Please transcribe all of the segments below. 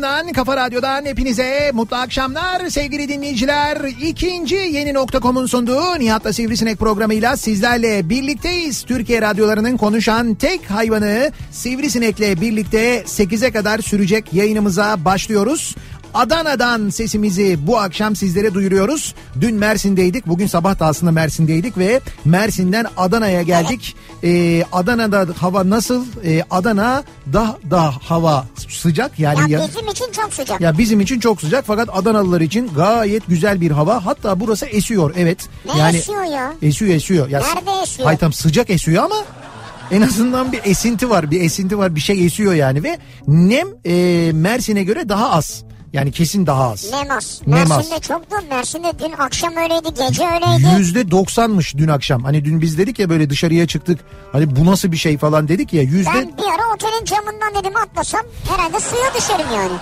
kafa radyosundan, kafa radyodan hepinize mutlu akşamlar sevgili dinleyiciler. İkinci yeni nokta.com'un sunduğu Nihat'la Sivrisinek programıyla sizlerle birlikteyiz. Türkiye radyolarının konuşan tek hayvanı Sivrisinek'le birlikte 8'e kadar sürecek yayınımıza başlıyoruz. Adana'dan sesimizi bu akşam sizlere duyuruyoruz. Dün Mersin'deydik. Bugün sabah da aslında Mersin'deydik ve Mersin'den Adana'ya geldik. Ee, Adana'da hava nasıl? Ee, Adana da da hava sıcak yani Ya bizim için çok sıcak. ya bizim için çok sıcak fakat Adanalılar için gayet güzel bir hava. Hatta burası esiyor evet. Ne esiyor ya? Esiyor esiyor. Ya, Nerede esiyor? Hayır tam sıcak esiyor ama en azından bir esinti var. Bir esinti var bir şey esiyor yani ve nem e, Mersin'e göre daha az. Yani kesin daha az. Nemas. Nem az. Mersin'de çoktu. Mersin'de dün akşam öyleydi, gece öyleydi. Yüzde doksanmış dün akşam. Hani dün biz dedik ya böyle dışarıya çıktık. Hani bu nasıl bir şey falan dedik ya. Yüzde Ben bir ara otelin camından dedim atlasam herhalde suya düşerim yani.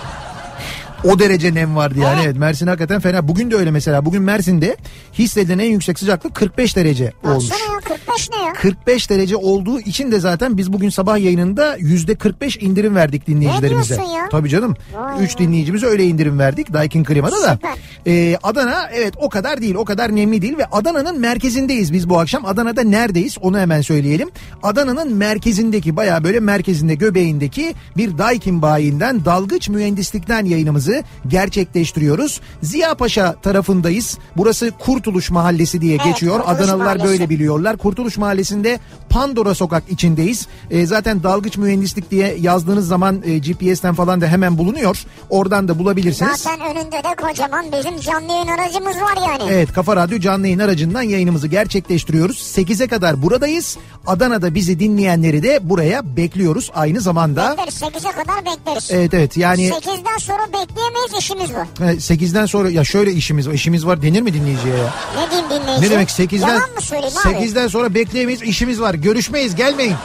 O derece nem vardı yani. Evet. Evet Mersin hakikaten fena. Bugün de öyle mesela. Bugün Mersin'de hissedilen en yüksek sıcaklık 45 derece olmuş. Ya 45 ne ya? 45 derece olduğu için de zaten biz bugün sabah yayınında yüzde 45 indirim verdik dinleyicilerimize. Ne ya? Tabii canım. Vay 3 dinleyicimize öyle indirim verdik Daikin Klima'da da. Ee, Adana evet o kadar değil o kadar nemli değil ve Adana'nın merkezindeyiz biz bu akşam. Adana'da neredeyiz onu hemen söyleyelim. Adana'nın merkezindeki baya böyle merkezinde göbeğindeki bir Daikin bayinden dalgıç mühendislikten yayınımızı gerçekleştiriyoruz. Ziya Paşa tarafındayız. Burası Kurtuluş Mahallesi diye Evet, geçiyor. Kurtuluş Adanalılar Mahallesi. böyle biliyorlar. Kurtuluş Mahallesi'nde Pandora Sokak içindeyiz. E, zaten dalgıç mühendislik diye yazdığınız zaman e, GPS'ten falan da hemen bulunuyor. Oradan da bulabilirsiniz. Zaten önünde de kocaman bizim canlı yayın aracımız var yani. Evet Kafa Radyo canlı yayın aracından yayınımızı gerçekleştiriyoruz. 8'e kadar buradayız. Adana'da bizi dinleyenleri de buraya bekliyoruz aynı zamanda. Bekleriz 8'e kadar bekleriz. Evet evet yani 8'den sonra bekleyemeyiz işimiz var. 8'den sonra ya şöyle işimiz var. İşimiz var denir mi dinleyiciye ya? Ne diyeyim dinleyici? Ne demek 8'den Yalan mı söyleyeyim abi? 8'den sonra bekleyemeyiz işimiz var. Görüşmeyiz gelmeyin.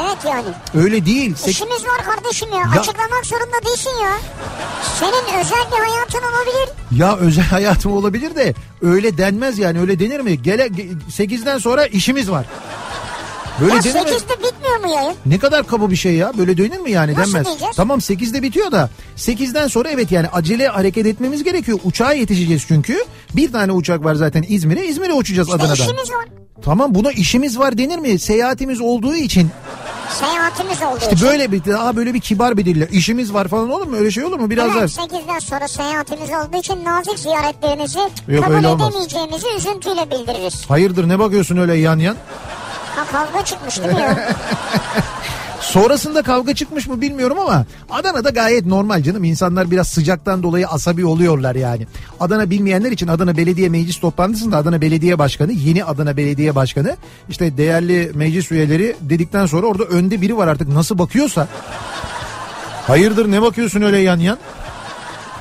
Evet yani. Öyle değil. Sek- İşimiz var kardeşim ya. Ya- Açıklamak zorunda değilsin ya. Senin özel bir hayatın olabilir. Ya özel hayatım olabilir de öyle denmez yani öyle denir mi? Gele 8'den sonra işimiz var. Böyle ya denir mi? 8'de bitmiyor mu yayın? Ne kadar kaba bir şey ya. Böyle denir mi yani Nasıl denmez. diyeceğiz? Tamam 8'de bitiyor da 8'den sonra evet yani acele hareket etmemiz gerekiyor. Uçağa yetişeceğiz çünkü. Bir tane uçak var zaten İzmir'e. İzmir'e uçacağız İşte Adana'dan. işimiz var. Tamam buna işimiz var denir mi? Seyahatimiz olduğu için. Seyahatimiz olduğu İşte için. böyle bir daha böyle bir kibar bir dille. İşimiz var falan olur mu? Öyle şey olur mu? Biraz Evet, daha. 8'den sonra seyahatimiz olduğu için nazik ziyaretlerinizi Yok, kabul olmaz. edemeyeceğimizi üzüntüyle bildiririz. Hayırdır ne bakıyorsun öyle yan yan? Ha kavga çıkmış değil mi ya? Sonrasında kavga çıkmış mı bilmiyorum ama Adana'da gayet normal canım. İnsanlar biraz sıcaktan dolayı asabi oluyorlar yani. Adana bilmeyenler için Adana Belediye Meclis toplantısında Adana Belediye Başkanı, yeni Adana Belediye Başkanı işte değerli meclis üyeleri dedikten sonra orada önde biri var artık nasıl bakıyorsa. Hayırdır ne bakıyorsun öyle yan yan?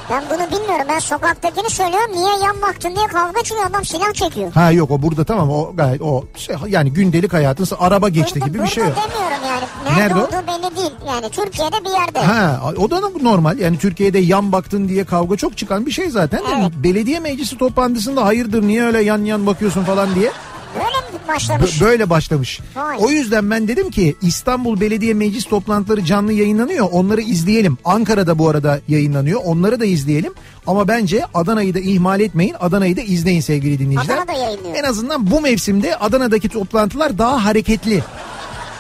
Ben bunu bilmiyorum. Ben sokaktakini söylüyorum. Niye yan baktın diye kavga çıkıyor. Adam silah çekiyor. Ha yok o burada tamam o gayet o şey, yani gündelik hayatın araba geçti Burada- gibi bir şey yok. Burada demiyorum yani. Nerede, Nerede o? olduğu belli değil. Yani Türkiye'de bir yerde. Ha o da normal yani Türkiye'de yan baktın diye kavga çok çıkan bir şey zaten. Evet. Belediye meclisi toplantısında hayırdır niye öyle yan yan bakıyorsun falan diye Böyle mi başlamış? böyle başlamış. Vay. O yüzden ben dedim ki İstanbul Belediye Meclis toplantıları canlı yayınlanıyor. Onları izleyelim. Ankara'da bu arada yayınlanıyor. Onları da izleyelim. Ama bence Adana'yı da ihmal etmeyin. Adana'yı da izleyin sevgili dinleyiciler. Adana'da yayınlıyor. En azından bu mevsimde Adana'daki toplantılar daha hareketli.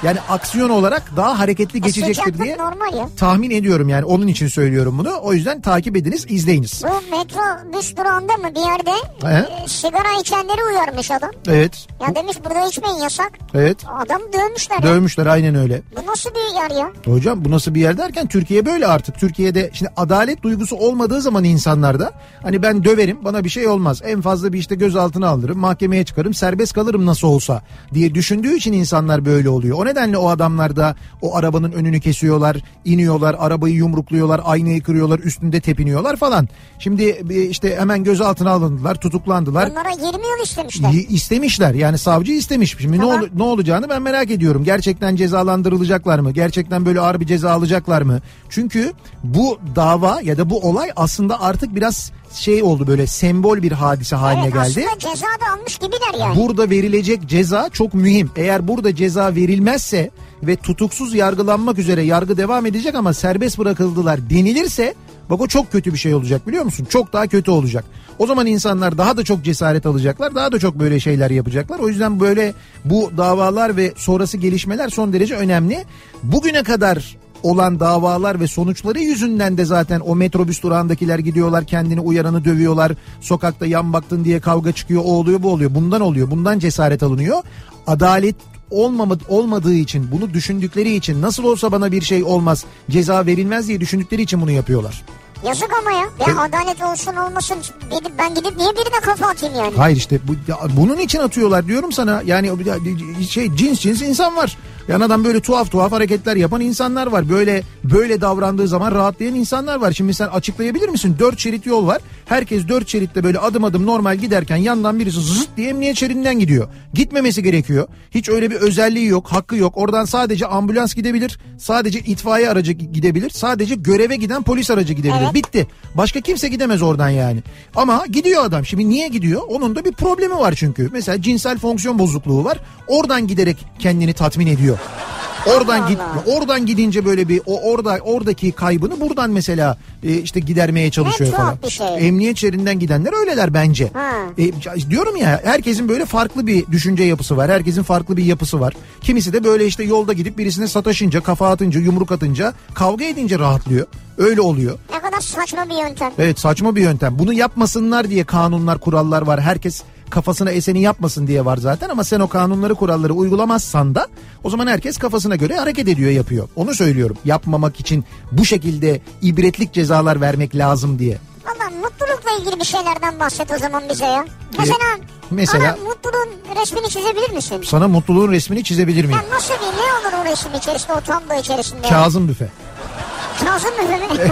Yani aksiyon olarak daha hareketli geçecektir diye ya. tahmin ediyorum yani onun için söylüyorum bunu. O yüzden takip ediniz, izleyiniz. Bu metrobüs durağında mı bir yerde He? e, sigara içenleri uyarmış adam. Evet. Ya demiş burada içmeyin yasak. Evet. Adam dövmüşler ya. Dövmüşler aynen öyle. Bu nasıl bir yer ya? Hocam bu nasıl bir yer derken Türkiye böyle artık. Türkiye'de şimdi adalet duygusu olmadığı zaman insanlarda hani ben döverim bana bir şey olmaz. En fazla bir işte gözaltına alırım mahkemeye çıkarım serbest kalırım nasıl olsa diye düşündüğü için insanlar böyle oluyor. O nedenle o adamlar da o arabanın önünü kesiyorlar, iniyorlar, arabayı yumrukluyorlar, aynayı kırıyorlar, üstünde tepiniyorlar falan. Şimdi bir işte hemen gözaltına alındılar, tutuklandılar. Bunlara 20 yıl istemişler. Y- istemişler yani savcı istemiş. Şimdi ne, Tamam. ol- ne olacağını ben merak ediyorum. Gerçekten cezalandırılacaklar mı? Gerçekten böyle ağır bir ceza alacaklar mı? Çünkü bu dava ya da bu olay aslında artık biraz şey oldu böyle sembol bir hadise haline Evet, geldi. Aslında ceza da almış gibiler yani. Burada verilecek ceza çok mühim. Eğer burada ceza verilmezse ve tutuksuz yargılanmak üzere yargı devam edecek ama serbest bırakıldılar denilirse bak o çok kötü bir şey olacak biliyor musun? Çok daha kötü olacak. O zaman insanlar daha da çok cesaret alacaklar. Daha da çok böyle şeyler yapacaklar. O yüzden böyle bu davalar ve sonrası gelişmeler son derece önemli. Bugüne kadar olan davalar ve sonuçları yüzünden de zaten o metrobüs durağındakiler gidiyorlar kendini uyaranı dövüyorlar. Sokakta yan baktın diye kavga çıkıyor o oluyor bu oluyor. Bundan oluyor bundan cesaret alınıyor. Adalet olmama, olmadığı için bunu düşündükleri için nasıl olsa bana bir şey olmaz ceza verilmez diye düşündükleri için bunu yapıyorlar. Yazık ama ya. Ya adalet olsun olmasın gidip ben gidip niye birine kafa atayım yani? Hayır işte bu, ya bunun için atıyorlar diyorum sana. Yani şey cins cins insan var. Yani adam böyle tuhaf tuhaf hareketler yapan insanlar var. Böyle böyle davrandığı zaman rahatlayan insanlar var. Şimdi sen açıklayabilir misin? Dört şerit yol var. Herkes dört şeritte böyle adım adım normal giderken yandan birisi zıt diye emniyet şeridinden gidiyor. Gitmemesi gerekiyor. Hiç öyle bir özelliği yok, hakkı yok. Oradan sadece ambulans gidebilir. Sadece itfaiye aracı gidebilir. Sadece göreve giden polis aracı gidebilir. Evet. Bitti. Başka kimse gidemez oradan yani. Ama gidiyor adam. Şimdi niye gidiyor? Onun da bir problemi var çünkü. Mesela cinsel fonksiyon bozukluğu var. Oradan giderek kendini tatmin ediyor. Oradan Allah git Allah. oradan gidince böyle bir o orada oradaki kaybını buradan mesela e, işte gidermeye çalışıyor Ne falan. şey. Emniyet şeridinden gidenler öyleler bence. Ha. E, diyorum ya herkesin böyle farklı bir düşünce yapısı var. Herkesin farklı bir yapısı var. Kimisi de böyle işte yolda gidip birisine sataşınca, kafa atınca, yumruk atınca, kavga edince rahatlıyor. Öyle oluyor. Ne kadar saçma bir yöntem. Evet saçma bir yöntem. Bunu yapmasınlar diye kanunlar, kurallar var. Herkes kafasına eseni yapmasın diye var zaten ama sen o kanunları, kuralları uygulamazsan da o zaman herkes kafasına göre hareket ediyor, yapıyor. Onu söylüyorum. Yapmamak için bu şekilde ibretlik cezalar vermek lazım diye. Valla mutlulukla ilgili bir şeylerden bahset o zaman bize ya. Mesela, mesela- bana mutluluğun resmini çizebilir misin? Sana mutluluğun resmini çizebilir miyim? Ya nasıl bir ne olur o resim içerisinde o tablo içerisinde? Kazım büfe. Kazım büfe mi?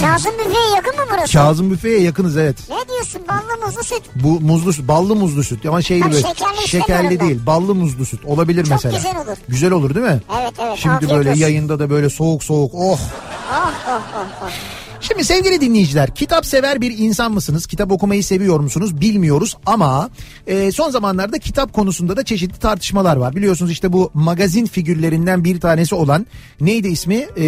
Kazım büfeye yakın mı burası? Kazım büfeye yakınız evet. Ne diyorsun ballı muzlu süt? Bu muzlu süt, ballı muzlu süt ama şey böyle şekerli şekerli istemiyorum ben. değil, ballı muzlu süt olabilir Çok mesela. güzel olur. Güzel olur değil mi? Evet evet. Şimdi böyle olsun. yayında da böyle soğuk soğuk oh. Oh oh oh oh. Şimdi sevgili dinleyiciler kitap sever bir insan mısınız? Kitap okumayı seviyor musunuz? Bilmiyoruz ama e, son zamanlarda kitap konusunda da çeşitli tartışmalar var. Biliyorsunuz işte bu magazin figürlerinden bir tanesi olan neydi ismi? E,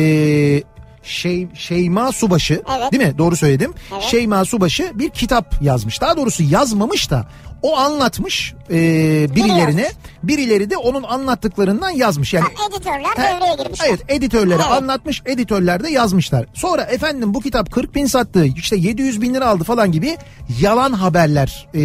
şey Şeyma Subaşı Evet. değil mi? Doğru söyledim. Evet. Şeyma Subaşı bir kitap yazmış. Daha doğrusu yazmamış da o anlatmış e, birilerine. Birileri de onun anlattıklarından yazmış. Yani Ha, editörler Ha, devreye girmişler. Evet editörlere Evet. anlatmış editörler de yazmışlar. Sonra efendim bu kitap 40 bin sattı işte 700 bin lira aldı falan gibi yalan haberler e,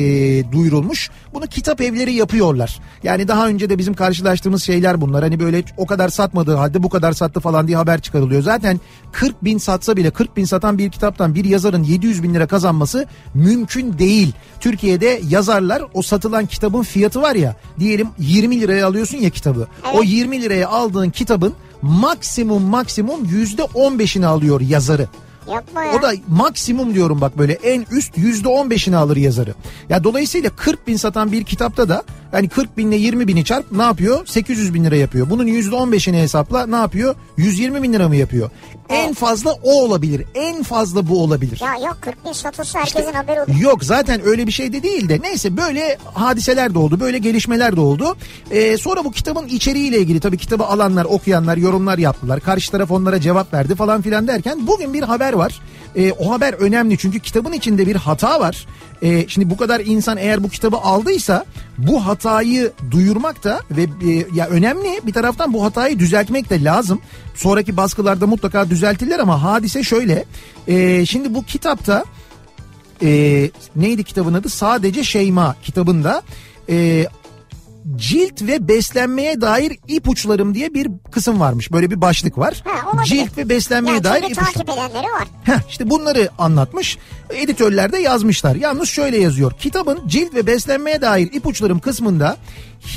duyurulmuş. Bunu kitap evleri yapıyorlar. Yani daha önce de bizim karşılaştığımız şeyler bunlar. Hani böyle o kadar satmadığı halde bu kadar sattı falan diye haber çıkarılıyor. Zaten 40 bin satsa bile 40 bin satan bir kitaptan bir yazarın 700 bin lira kazanması mümkün değil. Türkiye'de yazarlar o satılan kitabın fiyatı var ya diyelim 20 liraya alıyorsun ya kitabı. O 20 liraya aldığın kitabın maksimum maksimum yüzde 15'ini alıyor yazarı. Yapma ya. O da maksimum diyorum bak böyle en üst yüzde on beşini alır yazarı. Ya dolayısıyla 40 bin satan bir kitapta da yani 40 binle 20 bini çarp ne yapıyor? 800 bin lira yapıyor. Bunun yüzde on beşini hesapla ne yapıyor? 120 bin lira mı yapıyor? En fazla o olabilir. En fazla bu olabilir. Ya yok 40 bin satılsa herkesin haberi olur. Yok zaten öyle bir şey de değil de neyse böyle hadiseler de oldu böyle gelişmeler de oldu. Ee, sonra bu kitabın içeriğiyle ilgili tabii kitabı alanlar okuyanlar yorumlar yaptılar. Karşı taraf onlara cevap verdi falan filan derken bugün bir haber var. Ee, o haber önemli çünkü kitabın içinde bir hata var. Ee, şimdi bu kadar insan eğer bu kitabı aldıysa bu hatayı duyurmak da ve e, ya önemli bir taraftan bu hatayı düzeltmek de lazım. Sonraki baskılarda mutlaka düzeltirler ama hadise şöyle. Ee, şimdi bu kitapta e, neydi kitabın adı? Sadece Şeyma kitabında e, cilt ve beslenmeye dair ipuçlarım diye bir kısım varmış. Böyle bir başlık var. Ha, cilt ve beslenmeye Yani dair ipuçları. takip edenleri var. Heh, işte bunları anlatmış. Editörler de yazmışlar. Yalnız şöyle yazıyor. Kitabın cilt ve beslenmeye dair ipuçlarım kısmında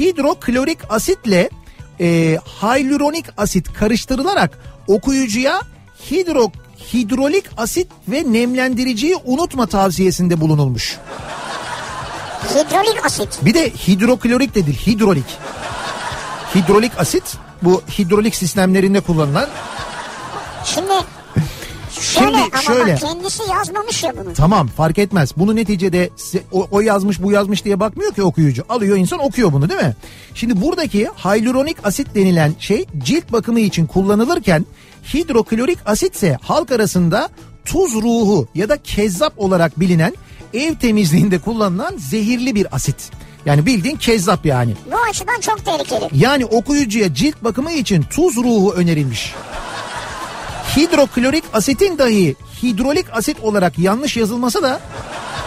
hidroklorik asitle e, hyaluronik asit karıştırılarak okuyucuya hidro hidrolik asit ve nemlendiriciyi unutma tavsiyesinde bulunulmuş. Hidrolik asit. Bir de hidroklorik de değil hidrolik. Hidrolik asit bu hidrolik sistemlerinde kullanılan Şimdi şöyle Şimdi ama şöyle. bak kendisi yazmamış ya bunu. Tamam fark etmez. Bunu neticede o, o yazmış bu yazmış diye bakmıyor ki okuyucu. Alıyor insan okuyor bunu değil mi? Şimdi buradaki hyaluronik asit denilen şey cilt bakımı için kullanılırken hidroklorik asit ise halk arasında tuz ruhu ya da kezzap olarak bilinen ev temizliğinde kullanılan zehirli bir asit. Yani bildiğin kezzap yani. Bu açıdan çok tehlikeli. Yani okuyucuya cilt bakımı için tuz ruhu önerilmiş. Hidroklorik asitin dahi hidrolik asit olarak yanlış yazılması da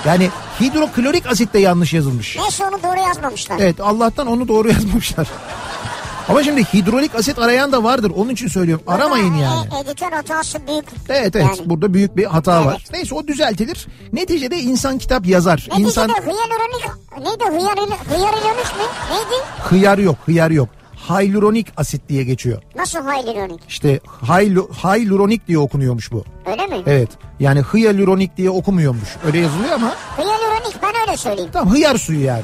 yani hidroklorik asit de yanlış yazılmış. Neyse onu doğru yazmamışlar. Evet Allah'tan onu doğru yazmışlar. Ama şimdi hidrolik asit arayan da vardır. Onun için söylüyorum. Aramayın Ama, yani. e, editör hatası büyük. Evet evet Yani. burada büyük bir hata Evet. var. Neyse o düzeltilir. Neticede insan kitap yazar. Neticede İnsan hyaluronik neydi hyaluronik mi? Neydi? hıyar yok hıyar yok. Hyaluronik asit diye geçiyor. Nasıl hyaluronik? İşte hylu, hyaluronik diye okunuyormuş bu. Öyle mi? Evet. Yani hyaluronik diye okumuyormuş. Öyle yazılıyor ama Hyaluronik ben öyle söyleyeyim. tam hıyar suyu yani.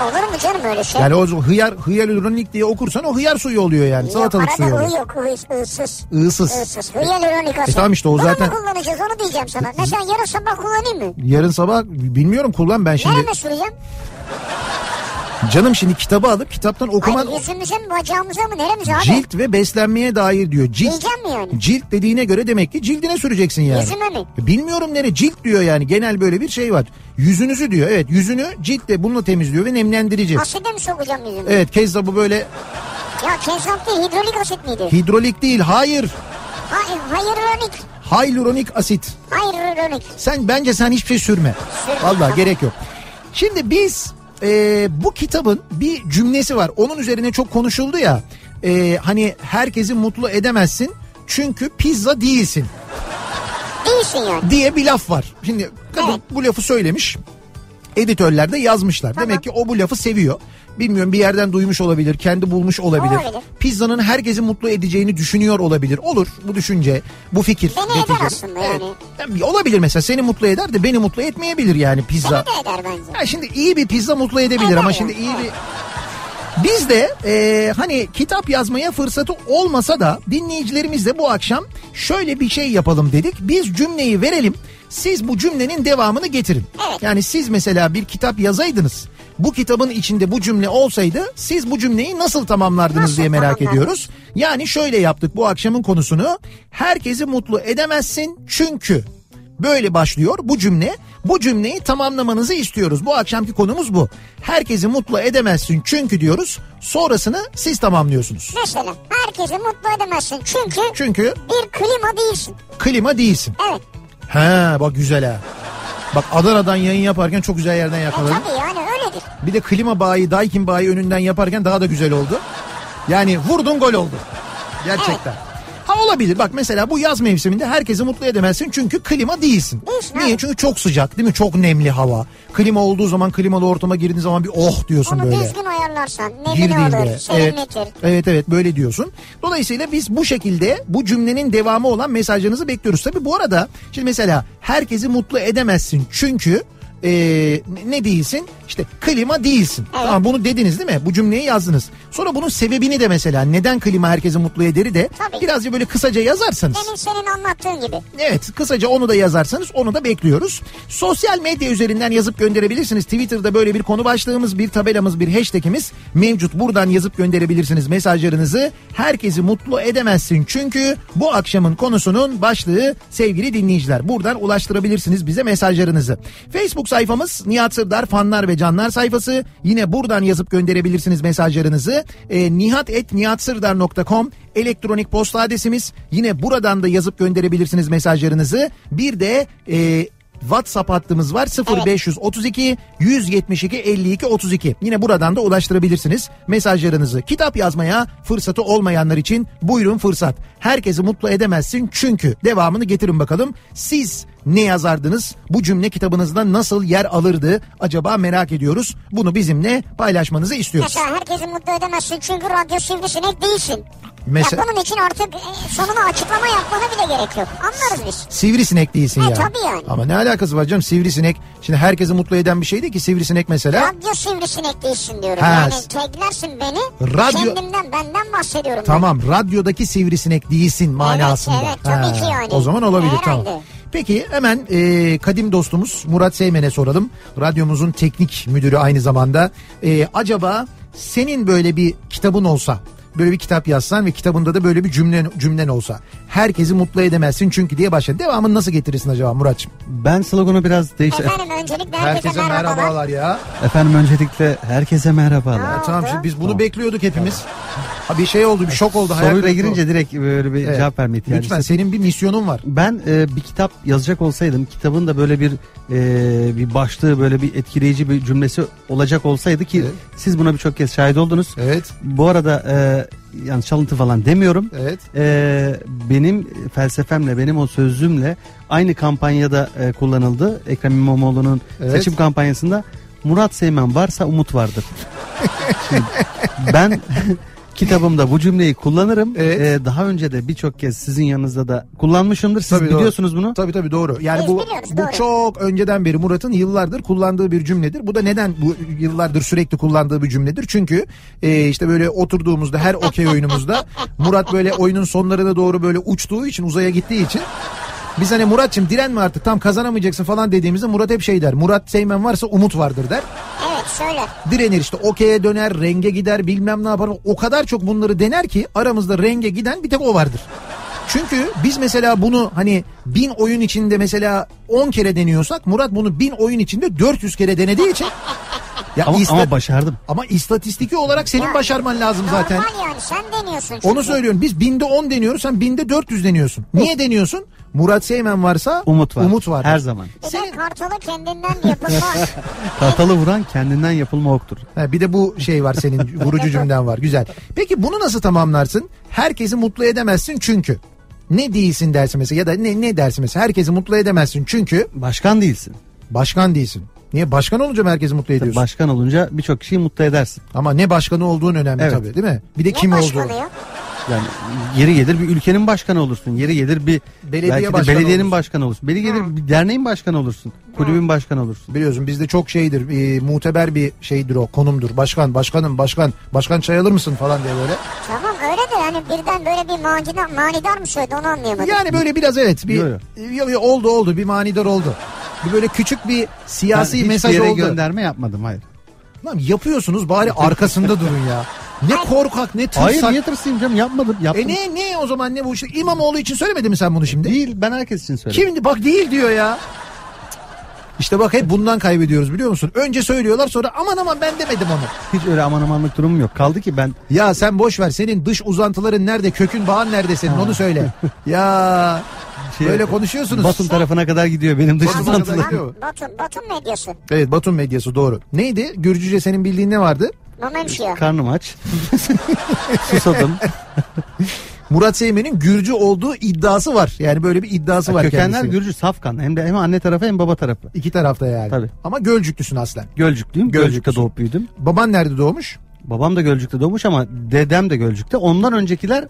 Olur mu canım öyle şey? Yani o zaman hıyar hyaluronik diye okursan o hıyar suyu oluyor yani. yok, Salatalık suyu arada oluyor. ı yok, ı, ıssız. Issız. Issız. Hyaluronik asit. E tamam işte o Bunu zaten- mu kullanacağız onu diyeceğim sana. Mesela yarın sabah kullanayım mı? Yarın sabah bilmiyorum kullan ben şimdi. Nereme süreceğim? Canım şimdi kitabı alıp kitaptan okuman Hayır yüzümüze mi bacağımıza mı neremize abi? cilt ve beslenmeye dair diyor. Cilt, Yiyeceğim mi yani? cilt dediğine göre demek ki cildine süreceksin yani. Yüzüme mi? Bilmiyorum nere cilt diyor yani genel böyle bir şey var. Yüzünüzü diyor evet yüzünü ciltle bununla temizliyor ve nemlendirici. Aside mi sokacağım yüzüme? Evet kezzabı böyle Ya kezzap değil hidrolik asit miydi? hidrolik değil hayır Hayır hyaluronik. hyaluronik asit. Hyaluronik. Sen bence sen hiçbir şey sürme. Sürmem, Vallahi tamam. gerek yok. Şimdi biz e, bu kitabın bir cümlesi var. Onun üzerine çok konuşuldu ya. E, hani herkesi mutlu edemezsin çünkü pizza değilsin Değilsin yani. diye bir laf var. Şimdi kadın Evet. bu lafı söylemiş. Editörler de yazmışlar. Tamam. Demek ki o bu lafı seviyor. Bilmiyorum bir yerden duymuş olabilir, kendi bulmuş olabilir. Olabilir. Pizzanın herkesi mutlu edeceğini düşünüyor olabilir. Olur bu düşünce, bu fikir. Beni eder neticede. aslında yani. Yani Olabilir mesela seni mutlu eder de beni mutlu etmeyebilir yani pizza. Beni de eder bence. Ya şimdi iyi bir pizza mutlu edebilir Eder ama ya. şimdi iyi bir... Biz de e, hani kitap yazmaya fırsatı olmasa da dinleyicilerimizle bu akşam şöyle bir şey yapalım dedik. Biz cümleyi verelim. Siz bu cümlenin devamını getirin. Yani siz mesela bir kitap yazaydınız. Bu kitabın içinde bu cümle olsaydı siz bu cümleyi nasıl tamamlardınız Nasıl diye merak tamamlardınız? ediyoruz. Yani şöyle yaptık bu akşamın konusunu. Herkesi mutlu edemezsin çünkü Böyle başlıyor bu cümle. Bu cümleyi tamamlamanızı istiyoruz. Bu akşamki konumuz bu. Herkesi mutlu edemezsin çünkü diyoruz. Sonrasını siz tamamlıyorsunuz. Mesela herkesi mutlu edemezsin çünkü Çünkü bir klima değilsin. klima değilsin. Evet. He bak güzel ha. Bak Adana'dan yayın yaparken çok güzel yerden E yakaladım. tabii yani öyledir. Bir de klima bayi, Daikin bayi önünden yaparken daha da güzel oldu. Yani vurdun gol oldu. Gerçekten. Hava olabilir. Bak mesela bu yaz mevsiminde herkesi mutlu edemezsin çünkü klima değilsin. Değilsin Niye? abi. Çünkü çok sıcak değil mi? Çok nemli hava. Klima olduğu zaman klimalı ortama girdiğin zaman bir oh diyorsun Onu böyle. düzgün ayarlarsan Girdiğinde. alır, Evet, evet evet böyle diyorsun. Dolayısıyla biz bu şekilde bu cümlenin devamı olan mesajlarınızı bekliyoruz. Tabii bu arada şimdi mesela herkesi mutlu edemezsin çünkü e, ne değilsin? İşte klima değilsin. Evet. Tamam bunu dediniz değil mi? Bu cümleyi yazdınız. Sonra bunun sebebini de mesela neden klima herkesi mutlu ederi de Tabii. birazcık böyle kısaca yazarsanız. Demin senin anlattığın gibi. Evet kısaca onu da yazarsanız onu da bekliyoruz. Sosyal medya üzerinden yazıp gönderebilirsiniz. Twitter'da böyle bir konu başlığımız, bir tabelamız, bir hashtagimiz mevcut. Buradan yazıp gönderebilirsiniz mesajlarınızı. Herkesi mutlu edemezsin çünkü bu akşamın konusunun başlığı sevgili dinleyiciler. Buradan ulaştırabilirsiniz bize mesajlarınızı. Facebook sayfamız Nihat Sırdar fanlar ve canlar sayfası. Yine buradan yazıp gönderebilirsiniz mesajlarınızı. E, nihat.nihatsırdar.com elektronik posta adresimiz. Yine buradan da yazıp gönderebilirsiniz mesajlarınızı. Bir de e, WhatsApp hattımız var 0532 172 52 32. Yine buradan da ulaştırabilirsiniz mesajlarınızı. Kitap yazmaya fırsatı olmayanlar için buyurun fırsat. Herkesi mutlu edemezsin çünkü devamını getirin bakalım. Siz ne yazardınız? Bu cümle kitabınızda nasıl yer alırdı? Acaba merak ediyoruz. Bunu bizimle paylaşmanızı istiyoruz. Mesela herkesi mutlu edemezsin çünkü radyo sivrisinek değilsin. Mesela- Ya bunun için artık e, sonuna açıklama yapmana bile gerek yok. Anlarız biz. Sivrisinek değilsin E, ya. tabii yani. Ama ne alakası var canım sivrisinek. Şimdi herkesi mutlu eden bir şey değil ki sivrisinek mesela. Radyo sivrisinek değilsin diyorum. Ha. Yani taglersin beni. Radyo- Kendimden benden bahsediyorum. Tamam radyodaki sivrisinek değilsin manasında. evet, tabii ki yani. O zaman olabilir Herhalde. tamam. Peki hemen e, kadim dostumuz Murat Seymen'e soralım. Radyomuzun teknik müdürü aynı zamanda. E, acaba senin böyle bir kitabın olsa böyle bir kitap yazsan ve kitabında da böyle bir cümlen, cümlen olsa. Herkesi mutlu edemezsin çünkü diye başladın. Devamını nasıl getirirsin acaba Muratçım? Ben sloganı biraz değiş... Efendim öncelikle herkese, merhabalar. ya. Efendim öncelikle herkese merhabalar. Ha. Tamam şimdi biz bunu bekliyorduk hepimiz. Ha, bir şey oldu bir şok oldu. Soruyla girince direkt böyle bir Evet. cevap verme ihtiyacı Lütfen senin bir misyonun var. Ben e, bir kitap yazacak olsaydım kitabın da böyle bir e, bir başlığı böyle bir etkileyici bir cümlesi olacak olsaydı ki Evet. siz buna birçok kez şahit oldunuz. Evet, Bu arada e, yani çalıntı falan demiyorum. evet. E, benim felsefemle benim o sözümle aynı kampanyada e, kullanıldı. Ekrem İmamoğlu'nun Evet. seçim kampanyasında Murat Seymen varsa umut vardır. Şimdi ben kitabımda bu cümleyi kullanırım. Evet. E, daha önce de birçok kez sizin yanınızda da kullanmışımdır. Siz Tabii doğru. biliyorsunuz bunu. Tabii tabii doğru. Yani Biz bu bu doğru. çok önceden beri Murat'ın yıllardır kullandığı bir cümledir. Bu da neden bu yıllardır sürekli kullandığı bir cümledir? Çünkü e, işte böyle oturduğumuzda her okey oyunumuzda Murat böyle oyunun sonlarına doğru böyle uçtuğu için uzaya gittiği için biz hani Muratçım direnme artık tam kazanamayacaksın falan dediğimizde Murat hep şey der. Murat Seymen varsa umut vardır der. Evet söyler. Direnir işte okey'e döner, renge gider, bilmem ne yapar. O kadar çok bunları dener ki aramızda renge giden bir tek o vardır. Çünkü biz mesela bunu hani bin oyun içinde mesela 10 kere deniyorsak Murat bunu bin oyun içinde 400 kere denediği için ya Ama, ista- ama başardım. ama istatistiki olarak senin Ya, başarman lazım zaten. Normal yani sen deniyorsun çünkü. Onu söylüyorum. Biz binde 10 deniyoruz, sen binde 400 deniyorsun. Niye deniyorsun? Murat Seymen varsa Umut var. Umut var. Her zaman. Bir Senin- de kartalı kendinden yapılma. Kartalı vuran kendinden yapılma oktur. Ha, bir de bu şey var senin vurucu cümlen var. Güzel. Peki bunu nasıl tamamlarsın? Herkesi mutlu edemezsin çünkü. Ne değilsin dersin mesela ya da ne ne dersin mesela herkesi mutlu edemezsin çünkü Başkan değilsin. başkan değilsin. Niye başkan olunca mı herkesi mutlu ediyorsun? Başkan olunca birçok kişiyi mutlu edersin. Ama ne başkanı olduğun önemli Evet. tabii değil mi? Bir de ne kim olduğu. ya? Yani yeri gelir bir ülkenin başkanı olursun. Yeri gelir bir Belediye belki de başkanı belediyenin olursun. başkanı olursun. Beri gelir bir derneğin başkanı olursun. Kulübün başkanı olursun. Biliyorsun bizde çok şeydir e, muteber bir şeydir o konumdur. Başkan başkanım başkan başkan çay alır mısın falan diye böyle. Tamam öyle de yani birden böyle bir manidar, manidar mı söyledi onu anlayamadım. Yani böyle biraz evet bir Yo, yo. Yo, yo, oldu oldu bir manidar oldu. Bir böyle küçük bir Ben siyasi hiçbir mesaj yere oldu. gönderme yapmadım hayır. Lan yapıyorsunuz bari arkasında durun ya. Ne korkak ne tırsak. Hayır niye tırsayım canım yapmadım. Yaptım. E ne ne o zaman ne bu işte İmamoğlu için söylemedin mi sen bunu şimdi? Değil ben herkes için söyledim. Şimdi bak değil diyor ya. İşte bak hep bundan kaybediyoruz biliyor musun? Önce söylüyorlar sonra aman aman ben demedim onu. Hiç öyle aman amanlık durumum yok. Kaldı ki ben Ya sen boş ver senin dış uzantıların nerede kökün bağın nerede senin onu söyle. Ya Şey- böyle konuşuyorsunuz. Batum tarafına kadar gidiyor benim dış Batum'a kadar uzantılarım. gidiyor. Batum, Batum medyası. Evet Batum medyası doğru. Neydi? Gürcüce senin bildiğin ne vardı? Mamemşiya. Karnım aç. Susadım. Murat Seymen'in Gürcü olduğu iddiası var. Yani böyle bir iddiası var Kökenler kendisinin. Gürcü Safkan. Hem de hem anne tarafı hem baba tarafı. İki tarafta yani. Tabii. Ama Gölcüklüsün aslen. Gölcüklüyüm. Gölcüklüsün. Gölcük'te doğup büyüdüm. Baban nerede doğmuş? Babam da Gölcük'te doğmuş ama dedem de Gölcük'te. Ondan öncekiler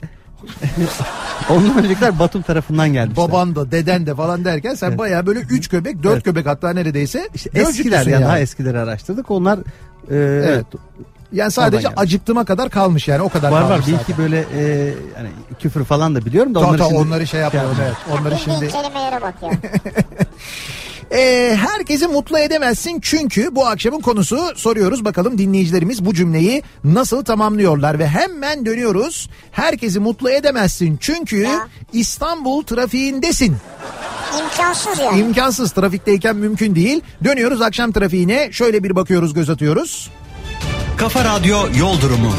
ondan öncekiler Batum tarafından gelmişler. Baban da deden de falan derken sen Evet. bayağı böyle üç köpek dört Evet. köpek hatta neredeyse İşte eskiler yani, daha eskileri araştırdık. Onlar e, evet. Yani sadece acıktığıma kadar kalmış yani o kadar Var var kalmış bir zaten. iki böyle e, yani küfür falan da biliyorum da Ta- onları ta şimdi onları şey yapmayalım şey evet. Onları şimdi kelimelere bak Ee, herkesi mutlu edemezsin çünkü bu akşamın konusu soruyoruz bakalım dinleyicilerimiz bu cümleyi nasıl tamamlıyorlar ve hemen dönüyoruz. Herkesi mutlu edemezsin çünkü Ya. İstanbul trafiğindesin. İmkansız yani. İmkansız trafikteyken mümkün değil. Dönüyoruz akşam trafiğine şöyle bir bakıyoruz göz atıyoruz. Kafa Radyo Yol Durumu.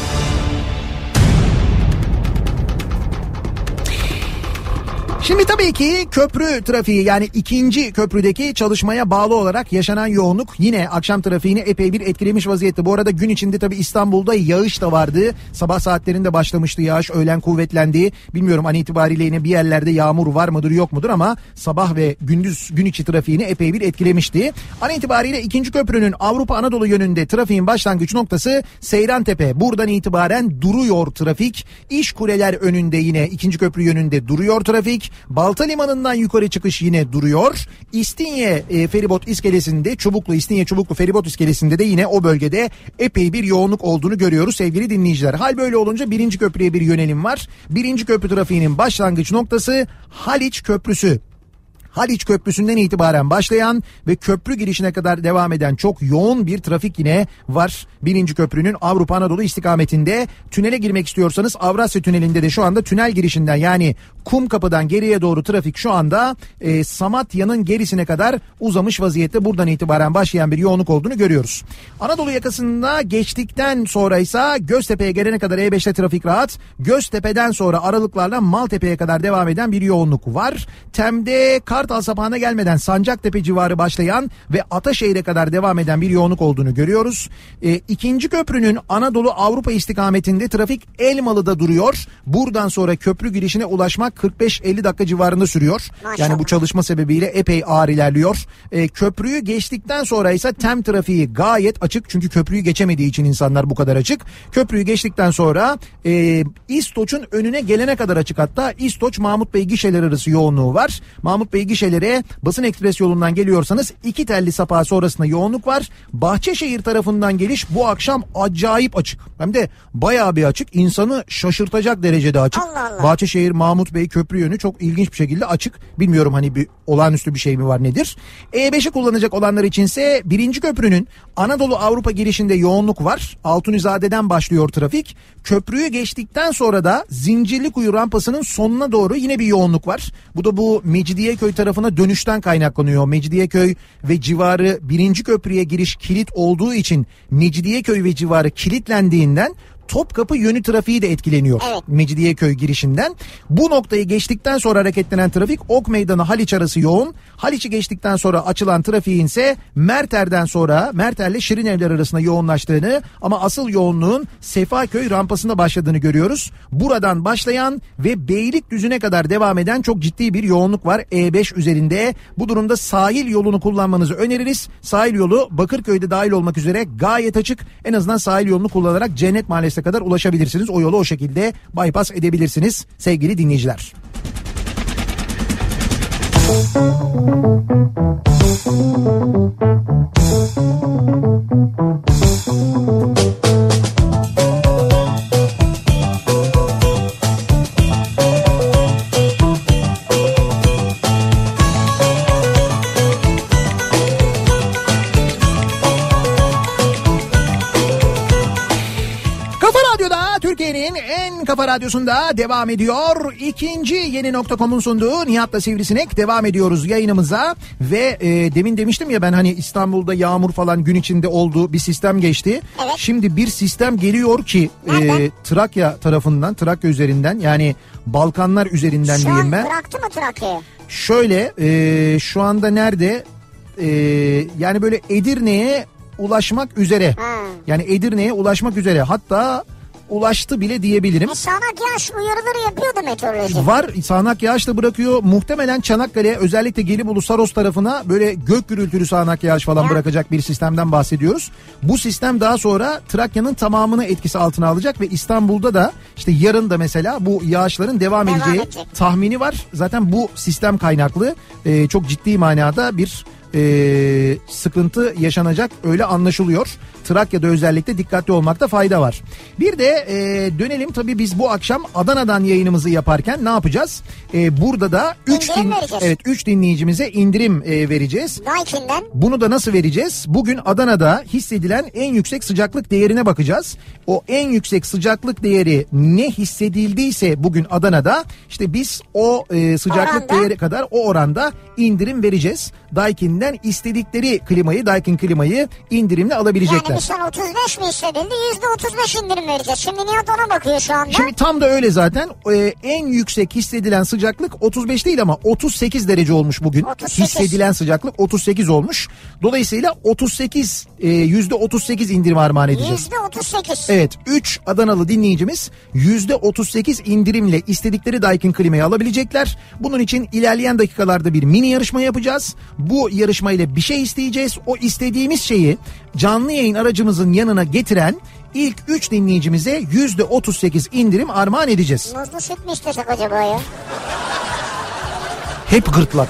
Şimdi tabii ki köprü trafiği yani ikinci köprüdeki çalışmaya bağlı olarak yaşanan yoğunluk yine akşam trafiğini epey bir etkilemiş vaziyette. Bu arada gün içinde tabii İstanbul'da yağış da vardı. Sabah saatlerinde başlamıştı yağış öğlen kuvvetlendi. Bilmiyorum an itibariyle yine bir yerlerde yağmur var mıdır yok mudur ama sabah ve gündüz gün içi trafiğini epey bir etkilemişti. An itibariyle ikinci köprünün Avrupa Anadolu yönünde trafiğin başlangıç noktası Seyrantepe. Buradan itibaren duruyor trafik. İş kuleler önünde yine ikinci köprü yönünde duruyor trafik. Balta Limanı'ndan yukarı çıkış yine duruyor. İstinye e, feribot iskelesinde Çubuklu İstinye Çubuklu feribot iskelesinde de yine o bölgede epey bir yoğunluk olduğunu görüyoruz sevgili dinleyiciler. Hal böyle olunca birinci köprüye bir yönelim var. Birinci köprü trafiğinin başlangıç noktası Haliç Köprüsü. Haliç Köprüsü'nden itibaren başlayan ve köprü girişine kadar devam eden çok yoğun bir trafik yine var. Birinci köprünün Avrupa Anadolu istikametinde tünele girmek istiyorsanız Avrasya Tüneli'nde de şu anda tünel girişinden yani Kum Kapı'dan geriye doğru trafik şu anda e, Samatya'nın gerisine kadar uzamış vaziyette. Buradan itibaren başlayan bir yoğunluk olduğunu görüyoruz. Anadolu yakasında geçtikten sonra ise Göztepe'ye gelene kadar E5'te trafik rahat. Göztepe'den sonra aralıklarla Maltepe'ye kadar devam eden bir yoğunluk var. Tem'de Kartal sapağına gelmeden Sancaktepe civarı başlayan ve Ataşehir'e kadar devam eden bir yoğunluk olduğunu görüyoruz. E, ikinci köprünün Anadolu Avrupa istikametinde trafik Elmalı'da duruyor. Buradan sonra köprü girişine ulaşmak 45-50 dakika civarında sürüyor. Maşallah. Yani bu çalışma sebebiyle epey ağır ilerliyor. E, köprüyü geçtikten sonra ise tem trafiği gayet açık. Çünkü köprüyü geçemediği için insanlar bu kadar açık. Köprüyü geçtikten sonra e, İstoç'un önüne gelene kadar açık hatta. İstoç Mahmut Bey gişeler arası yoğunluğu var. Mahmut Bey gişelere basın ekspres yolundan geliyorsanız iki telli sapağı sonrasında yoğunluk var. Bahçeşehir tarafından geliş bu akşam acayip açık. Hem de bayağı bir açık. İnsanı şaşırtacak derecede açık. Allah Allah. Bahçeşehir Mahmut Bey köprü yönü çok ilginç bir şekilde açık. Bilmiyorum hani bir olağanüstü bir şey mi var nedir? E5'i kullanacak olanlar içinse birinci köprünün Anadolu Avrupa girişinde yoğunluk var. Altunizade'den başlıyor trafik. Köprüyü geçtikten sonra da Zincirlikuyu rampasının sonuna doğru yine bir yoğunluk var. Bu da bu Mecidiyeköy tarafına dönüşten kaynaklanıyor. Mecidiyeköy ve civarı birinci köprüye giriş kilit olduğu için Mecidiyeköy ve civarı kilitlendiğinden Topkapı yönü trafiği de etkileniyor. Evet. Mecidiyeköy girişinden. Bu noktayı geçtikten sonra hareketlenen trafik Ok Meydanı Haliç arası yoğun. Haliç'i geçtikten sonra açılan trafiğin ise Merter'den sonra Merter'le Şirinevler arasında yoğunlaştığını ama asıl yoğunluğun Sefaköy rampasında başladığını görüyoruz. Buradan başlayan ve Beylikdüzü'ne kadar devam eden çok ciddi bir yoğunluk var E5 üzerinde. Bu durumda sahil yolunu kullanmanızı öneririz. Sahil yolu Bakırköy'de dahil olmak üzere gayet açık. En azından sahil yolunu kullanarak Cennet Mahallesi'ne kadar ulaşabilirsiniz. O yolu o şekilde bypass edebilirsiniz sevgili dinleyiciler. Kafa kafa radyosunda devam ediyor. İkinci yeni nokta.com'un sunduğu Nihat'la Sivrisinek devam ediyoruz yayınımıza. Ve e, demin demiştim ya ben hani İstanbul'da yağmur falan gün içinde olduğu bir sistem geçti. Evet. Şimdi bir sistem geliyor ki e? Trakya tarafından, Trakya üzerinden yani Balkanlar üzerinden Şu diyeyim an ben. bıraktı mı Trakya'yı? Şöyle e, şu anda nerede? E, yani böyle Edirne'ye ulaşmak üzere. Ha. Yani Edirne'ye ulaşmak üzere. Hatta ulaştı bile diyebilirim. E sağanak yağış uyarıları yapıyordu meteoroloji. Var sağanak yağış da bırakıyor. Muhtemelen Çanakkale özellikle Gelibolu Saros tarafına böyle gök gürültülü sağanak yağış falan Ya. bırakacak bir sistemden bahsediyoruz. Bu sistem daha sonra Trakya'nın tamamını etkisi altına alacak ve İstanbul'da da işte yarın da mesela bu yağışların devam, Devam edeceği edecek. tahmini var. Zaten bu sistem kaynaklı e, çok ciddi manada bir e, sıkıntı yaşanacak öyle anlaşılıyor. Trakya'da özellikle dikkatli olmakta fayda var. Bir de e, dönelim tabii biz bu akşam Adana'dan yayınımızı yaparken ne yapacağız? E, burada da 3 İndirim vereceğiz. evet 3 dinleyicimize indirim e, vereceğiz. Daikin'den Bunu da nasıl vereceğiz? Bugün Adana'da hissedilen en yüksek sıcaklık değerine bakacağız. O en yüksek sıcaklık değeri ne hissedildiyse bugün Adana'da işte biz o e, sıcaklık Oranda. değeri kadar o oranda indirim vereceğiz. Daikin'den istedikleri klimayı, Daikin klimayı indirimle alabilecekler. Bizden 35 mi hissedildi %35 indirim vereceğiz. Şimdi Nihat ona bakıyor şu anda. Şimdi tam da öyle zaten. Ee, en yüksek hissedilen sıcaklık 35 değil ama 38 derece olmuş bugün. 38. Hissedilen sıcaklık 38 olmuş. Dolayısıyla 38 e, yüzde 38 indirim armağan edeceğiz. %38. Evet 3 Adanalı dinleyicimiz %38 indirimle istedikleri Daikin klimayı alabilecekler. Bunun için ilerleyen dakikalarda bir mini yarışma yapacağız. Bu yarışma ile bir şey isteyeceğiz. O istediğimiz şeyi canlı yayın aracımızın yanına getiren ilk 3 dinleyicimize %38 indirim armağan edeceğiz. Muzlu süt mü istesek acaba ya? Hep gırtlak.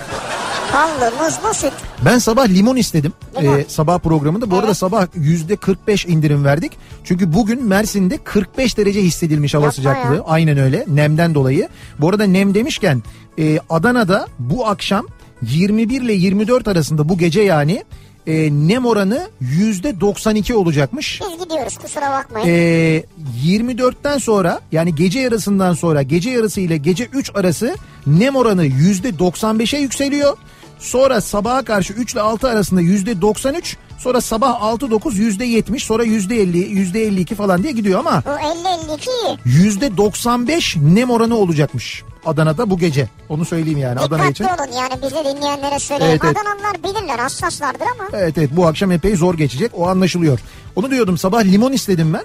Ballı muzlu süt. Ben sabah limon istedim. Limon. Ee, sabah programında. Bu arada Evet. sabah yüzde 45 indirim verdik. Çünkü bugün Mersin'de 45 derece hissedilmiş hava Yapma sıcaklığı. ya. Aynen öyle. Nemden dolayı. Bu arada nem demişken e, Adana'da bu akşam 21 ile 24 arasında bu gece yani e, nem oranı yüzde 92 olacakmış. Biz gidiyoruz kusura bakmayın. Ee, 24'ten sonra yani gece yarısından sonra gece yarısı ile gece 3 arası nem oranı %95'e yükseliyor. Sonra sabaha karşı 3 ile 6 arasında %93 sonra sabah 6-9 %70 sonra %50 %52 falan diye gidiyor ama Bu 50-52 iyi. %95 nem oranı olacakmış Adana'da bu gece. Onu söyleyeyim yani Adana için. Dikkatli olun yani bizi dinleyenlere söyleyeyim. Evet, evet. Adanalılar bilirler hassaslardır ama. Evet evet bu akşam epey zor geçecek o anlaşılıyor. Onu diyordum sabah limon istedim ben.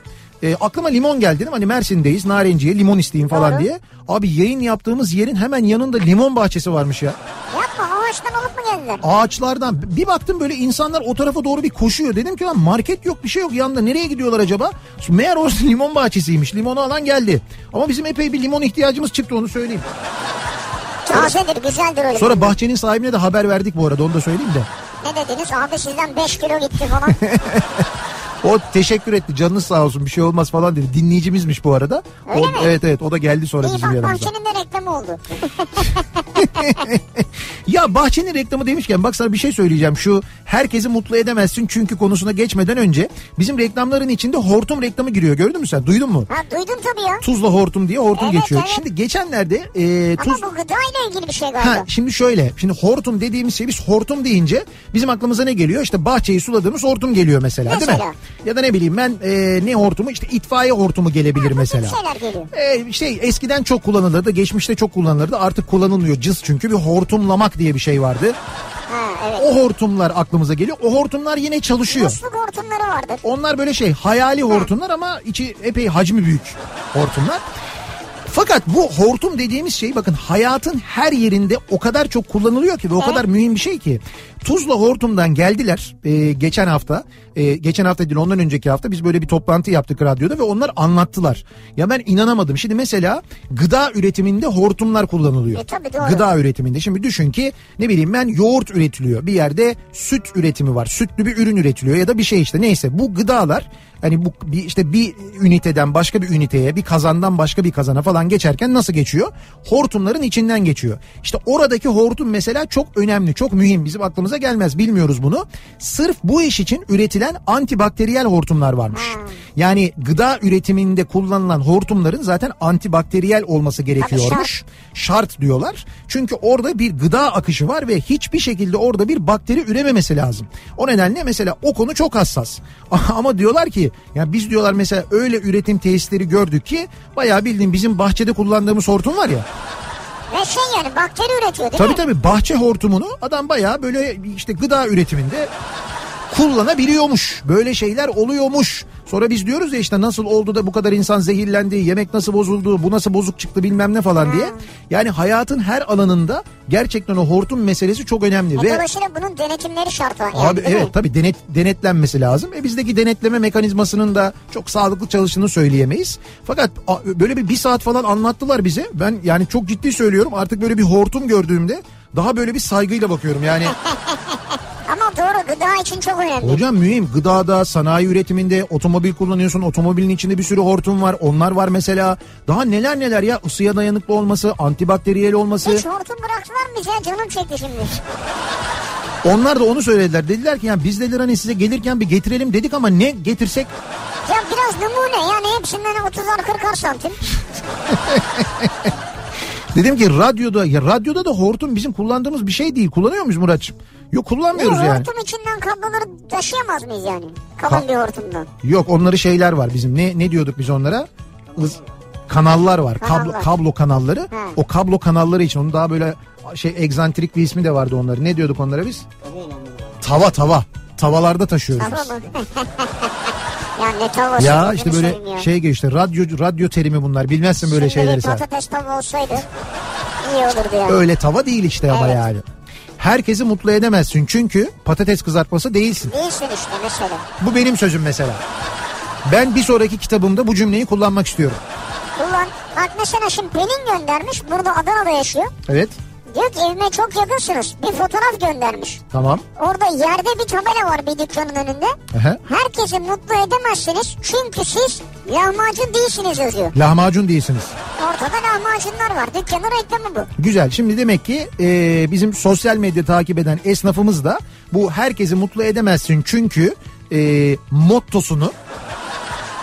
E, aklıma limon geldi dedim hani Mersin'deyiz Narenciye limon isteyeyim falan Doğru. diye. Abi yayın yaptığımız yerin hemen yanında limon bahçesi varmış ya. Yapma ağaçtan alıp mı geldiler? Ağaçlardan bir baktım böyle insanlar o tarafa doğru bir koşuyor. Dedim ki lan market yok bir şey yok yanında nereye gidiyorlar acaba? Meğer orası limon bahçesiymiş limonu alan geldi. Ama bizim epey bir limon ihtiyacımız çıktı onu söyleyeyim. Tazedir güzeldir öyle. Sonra bahçenin sahibine de haber verdik bu arada onu da söyleyeyim de. Ne dediniz abi sizden 5 kilo gitti falan. O teşekkür etti canınız sağ olsun bir şey olmaz falan dedi. Dinleyicimizmiş bu arada. Öyle o, mi? Evet evet o da geldi sonra İyi bizim bak yanımıza. bahçenin de reklamı oldu. Ya bahçenin reklamı demişken bak sana bir şey söyleyeceğim. Şu herkesi mutlu edemezsin çünkü konusuna geçmeden önce bizim reklamların içinde hortum reklamı giriyor. Gördün mü sen? Duydun mu? Ha duydun tabii ya. Tuzla hortum diye hortum Evet, geçiyor. evet. Şimdi geçenlerde e, Ama tuz... bu gıdayla ilgili bir şey galiba. Ha, şimdi şöyle şimdi hortum dediğimiz şey biz hortum deyince bizim aklımıza ne geliyor? İşte bahçeyi suladığımız hortum geliyor mesela, değil mi? Ya da ne bileyim ben e, ne hortumu işte itfaiye hortumu gelebilir Bu mesela. tip şeyler geliyor. Ee, şey eskiden çok kullanılırdı, geçmişte çok kullanılırdı. Artık kullanılmıyor. Cız çünkü bir hortumlamak diye bir şey vardı. Ha evet. O hortumlar aklımıza geliyor. O hortumlar yine çalışıyor. Musluk hortumları vardır. Onlar böyle şey hayali hortumlar ama içi epey hacmi büyük hortumlar. Fakat bu hortum dediğimiz şey bakın hayatın her yerinde o kadar çok kullanılıyor ki ve o kadar mühim bir şey ki. Tuzla hortumdan geldiler e, geçen hafta. E, geçen hafta değil ondan önceki hafta biz böyle bir toplantı yaptık radyoda ve onlar anlattılar. Ya ben inanamadım. Şimdi mesela gıda üretiminde hortumlar kullanılıyor. E, tabii doğru. Gıda üretiminde. Şimdi düşün ki ne bileyim ben yoğurt üretiliyor. Bir yerde süt üretimi var. Sütlü bir ürün üretiliyor ya da bir şey işte neyse bu gıdalar hani bu bir işte bir üniteden başka bir üniteye bir kazandan başka bir kazana falan geçerken nasıl geçiyor? Hortumların içinden geçiyor. İşte oradaki hortum mesela çok önemli, çok mühim. Bizim aklımıza gelmez. Bilmiyoruz bunu. Sırf bu iş için üretilen antibakteriyel hortumlar varmış. Yani gıda üretiminde kullanılan hortumların zaten antibakteriyel olması gerekiyormuş. Şart diyorlar. Çünkü orada bir gıda akışı var ve hiçbir şekilde orada bir bakteri ürememesi lazım. O nedenle mesela o konu çok hassas. Ama diyorlar ki ya biz diyorlar mesela öyle üretim tesisleri gördük ki bayağı bildiğin bizim bahçede kullandığımız hortum var ya. Ve şey yani bakteri üretiyor değil Tabii mi? tabii bahçe hortumunu adam bayağı böyle işte gıda üretiminde kullanabiliyormuş. Böyle şeyler oluyormuş. Sonra biz diyoruz ya işte nasıl oldu da bu kadar insan zehirlendi, yemek nasıl bozuldu, bu nasıl bozuk çıktı bilmem ne falan diye. Yani hayatın her alanında gerçekten o hortum meselesi çok önemli. E Ve dolayısıyla bunun denetimleri şart var. yani, Abi mi? evet tabii denet, denetlenmesi lazım. E bizdeki denetleme mekanizmasının da çok sağlıklı çalıştığını söyleyemeyiz. Fakat böyle bir bir saat falan anlattılar bize. Ben yani çok ciddi söylüyorum artık böyle bir hortum gördüğümde daha böyle bir saygıyla bakıyorum. Yani doğru gıda için çok önemli. hocam mühim gıdada, sanayi üretiminde otomobil kullanıyorsun. Otomobilin içinde bir sürü hortum var. Onlar var mesela. Daha neler neler ya ısıya dayanıklı olması, antibakteriyel olması. Hiç hortum bıraktılar mı bize? Canım çekti şimdi. Onlar da onu söylediler. Dediler ki yani biz dediler hani size gelirken bir getirelim dedik ama ne getirsek Ya biraz numune yani hepsinden 30'ar 40'ar santim. Dedim ki radyoda ya radyoda da hortum bizim kullandığımız bir şey değil. Kullanıyor muyuz Muratçım? Yok kullanmıyoruz Yok, yani. hortum içinden kabloları taşıyamaz mıyız yani? Kalın Ka- bir hortumdan. Yok onları şeyler var bizim. Ne ne diyorduk biz onlara? Iz- kanallar var. Kablo Kanallar. kablo kanalları. He. O kablo kanalları için onun daha böyle şey egzantrik bir ismi de vardı onların. Ne diyorduk onlara biz? Tava tava. Tavallarda taşıyoruz biz. mı? ya ne tavası? Ya işte böyle ya. şey geçti. Radyo radyo terimi bunlar. Bilmezsin böyle Şimdi şeyleri sen. patates tava olsaydı iyi olurdu yani. Öyle tava değil işte ama Evet. yani. Herkesi mutlu edemezsin çünkü patates kızartması değilsin. Değilsin işte mesela. Bu benim sözüm mesela. Ben bir sonraki kitabımda bu cümleyi kullanmak istiyorum. Ulan bak mesela şimdi Pelin göndermiş. Burada Adana'da yaşıyor. Evet. Diyor ki evime çok yakınsınız. Bir fotoğraf göndermiş. Tamam. Orada yerde bir tabela var bir dükkanın önünde. Aha. Herkesi mutlu edemezsiniz çünkü siz lahmacun değilsiniz yazıyor. Lahmacun değilsiniz. Ortada lahmacunlar var. Dükkanın reklamı bu. Güzel. Şimdi demek ki e, bizim sosyal medya takip eden esnafımız da bu herkesi mutlu edemezsin çünkü e, mottosunu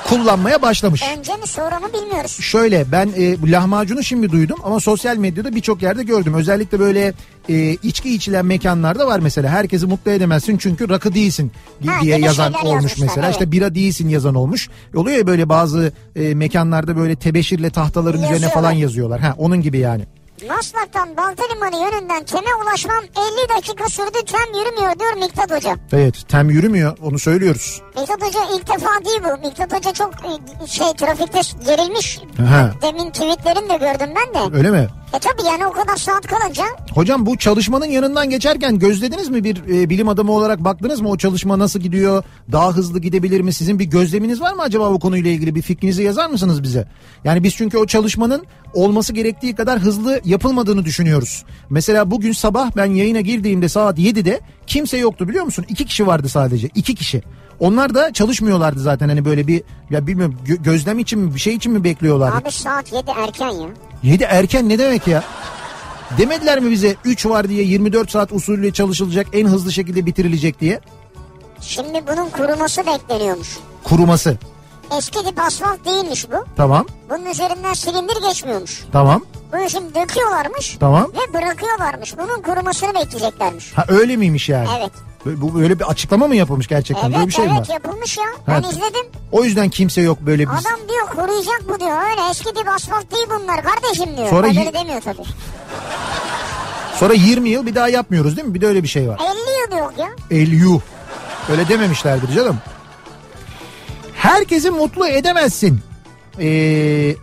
kullanmaya başlamış. Önce mi sonra mı bilmiyoruz. Şöyle ben e, bu lahmacunu şimdi duydum ama sosyal medyada birçok yerde gördüm. Özellikle böyle e, içki içilen mekanlarda var mesela. Herkesi mutlu edemezsin çünkü rakı değilsin Ha, diye yazan olmuş mesela. evet. İşte bira değilsin yazan olmuş. Oluyor ya böyle bazı e, mekanlarda böyle tebeşirle tahtaların üzerine falan yazıyorlar. Ha onun gibi yani. Maslak'tan Baltalimanı yönünden Tem'e ulaşmam 50 dakika sürdü Tem yürümüyor diyor Miktat Hoca. Evet tem yürümüyor onu söylüyoruz. Miktat Hoca ilk defa değil bu. Miktat Hoca çok e, şey trafikte gerilmiş. Aha. Demin tweetlerini de gördüm ben de. Öyle mi? E tabi yani o kadar saat kalınca Hocam bu çalışmanın yanından geçerken gözlediniz mi bir e, bilim adamı olarak baktınız mı o çalışma nasıl gidiyor? Daha hızlı gidebilir mi? Sizin bir gözleminiz var mı acaba bu konuyla ilgili bir fikrinizi yazar mısınız bize? Yani biz çünkü o çalışmanın olması gerektiği kadar hızlı yapılmadığını düşünüyoruz. Mesela bugün sabah ben yayına girdiğimde saat 7'de kimse yoktu biliyor musun? İki kişi vardı sadece. iki kişi. Onlar da çalışmıyorlardı zaten hani böyle bir ya bilmiyorum gö- gözlem için mi bir şey için mi bekliyorlardı? abi saat 7 erken ya. 7 erken ne demek ya? Demediler mi bize 3 var diye 24 saat usulüyle çalışılacak en hızlı şekilde bitirilecek diye? Şimdi bunun kuruması bekleniyormuş. Kuruması. Eski tip asfalt değilmiş bu. Tamam Bunun üzerinden silindir geçmiyormuş. tamam Bunu şimdi döküyorlarmış tamam. ve bırakıyorlarmış. Bunun kurumasını bekleyeceklermiş. Ha öyle miymiş yani? Evet. Böyle- Bu böyle bir açıklama mı yapılmış gerçekten? böyle Evet bir şey mi evet var? yapılmış ya. Ben Ha. izledim. O yüzden kimse yok böyle biz. Adam diyor koruyacak bu diyor. Öyle eski tip asfalt değil bunlar kardeşim diyor. Sonra yi- demiyor tabii. Sonra 20 yıl bir daha yapmıyoruz değil mi? Bir de öyle bir şey var. 50 yıl yok ya. El yuh. Öyle dememişlerdir canım. Herkesi mutlu edemezsin. Ee,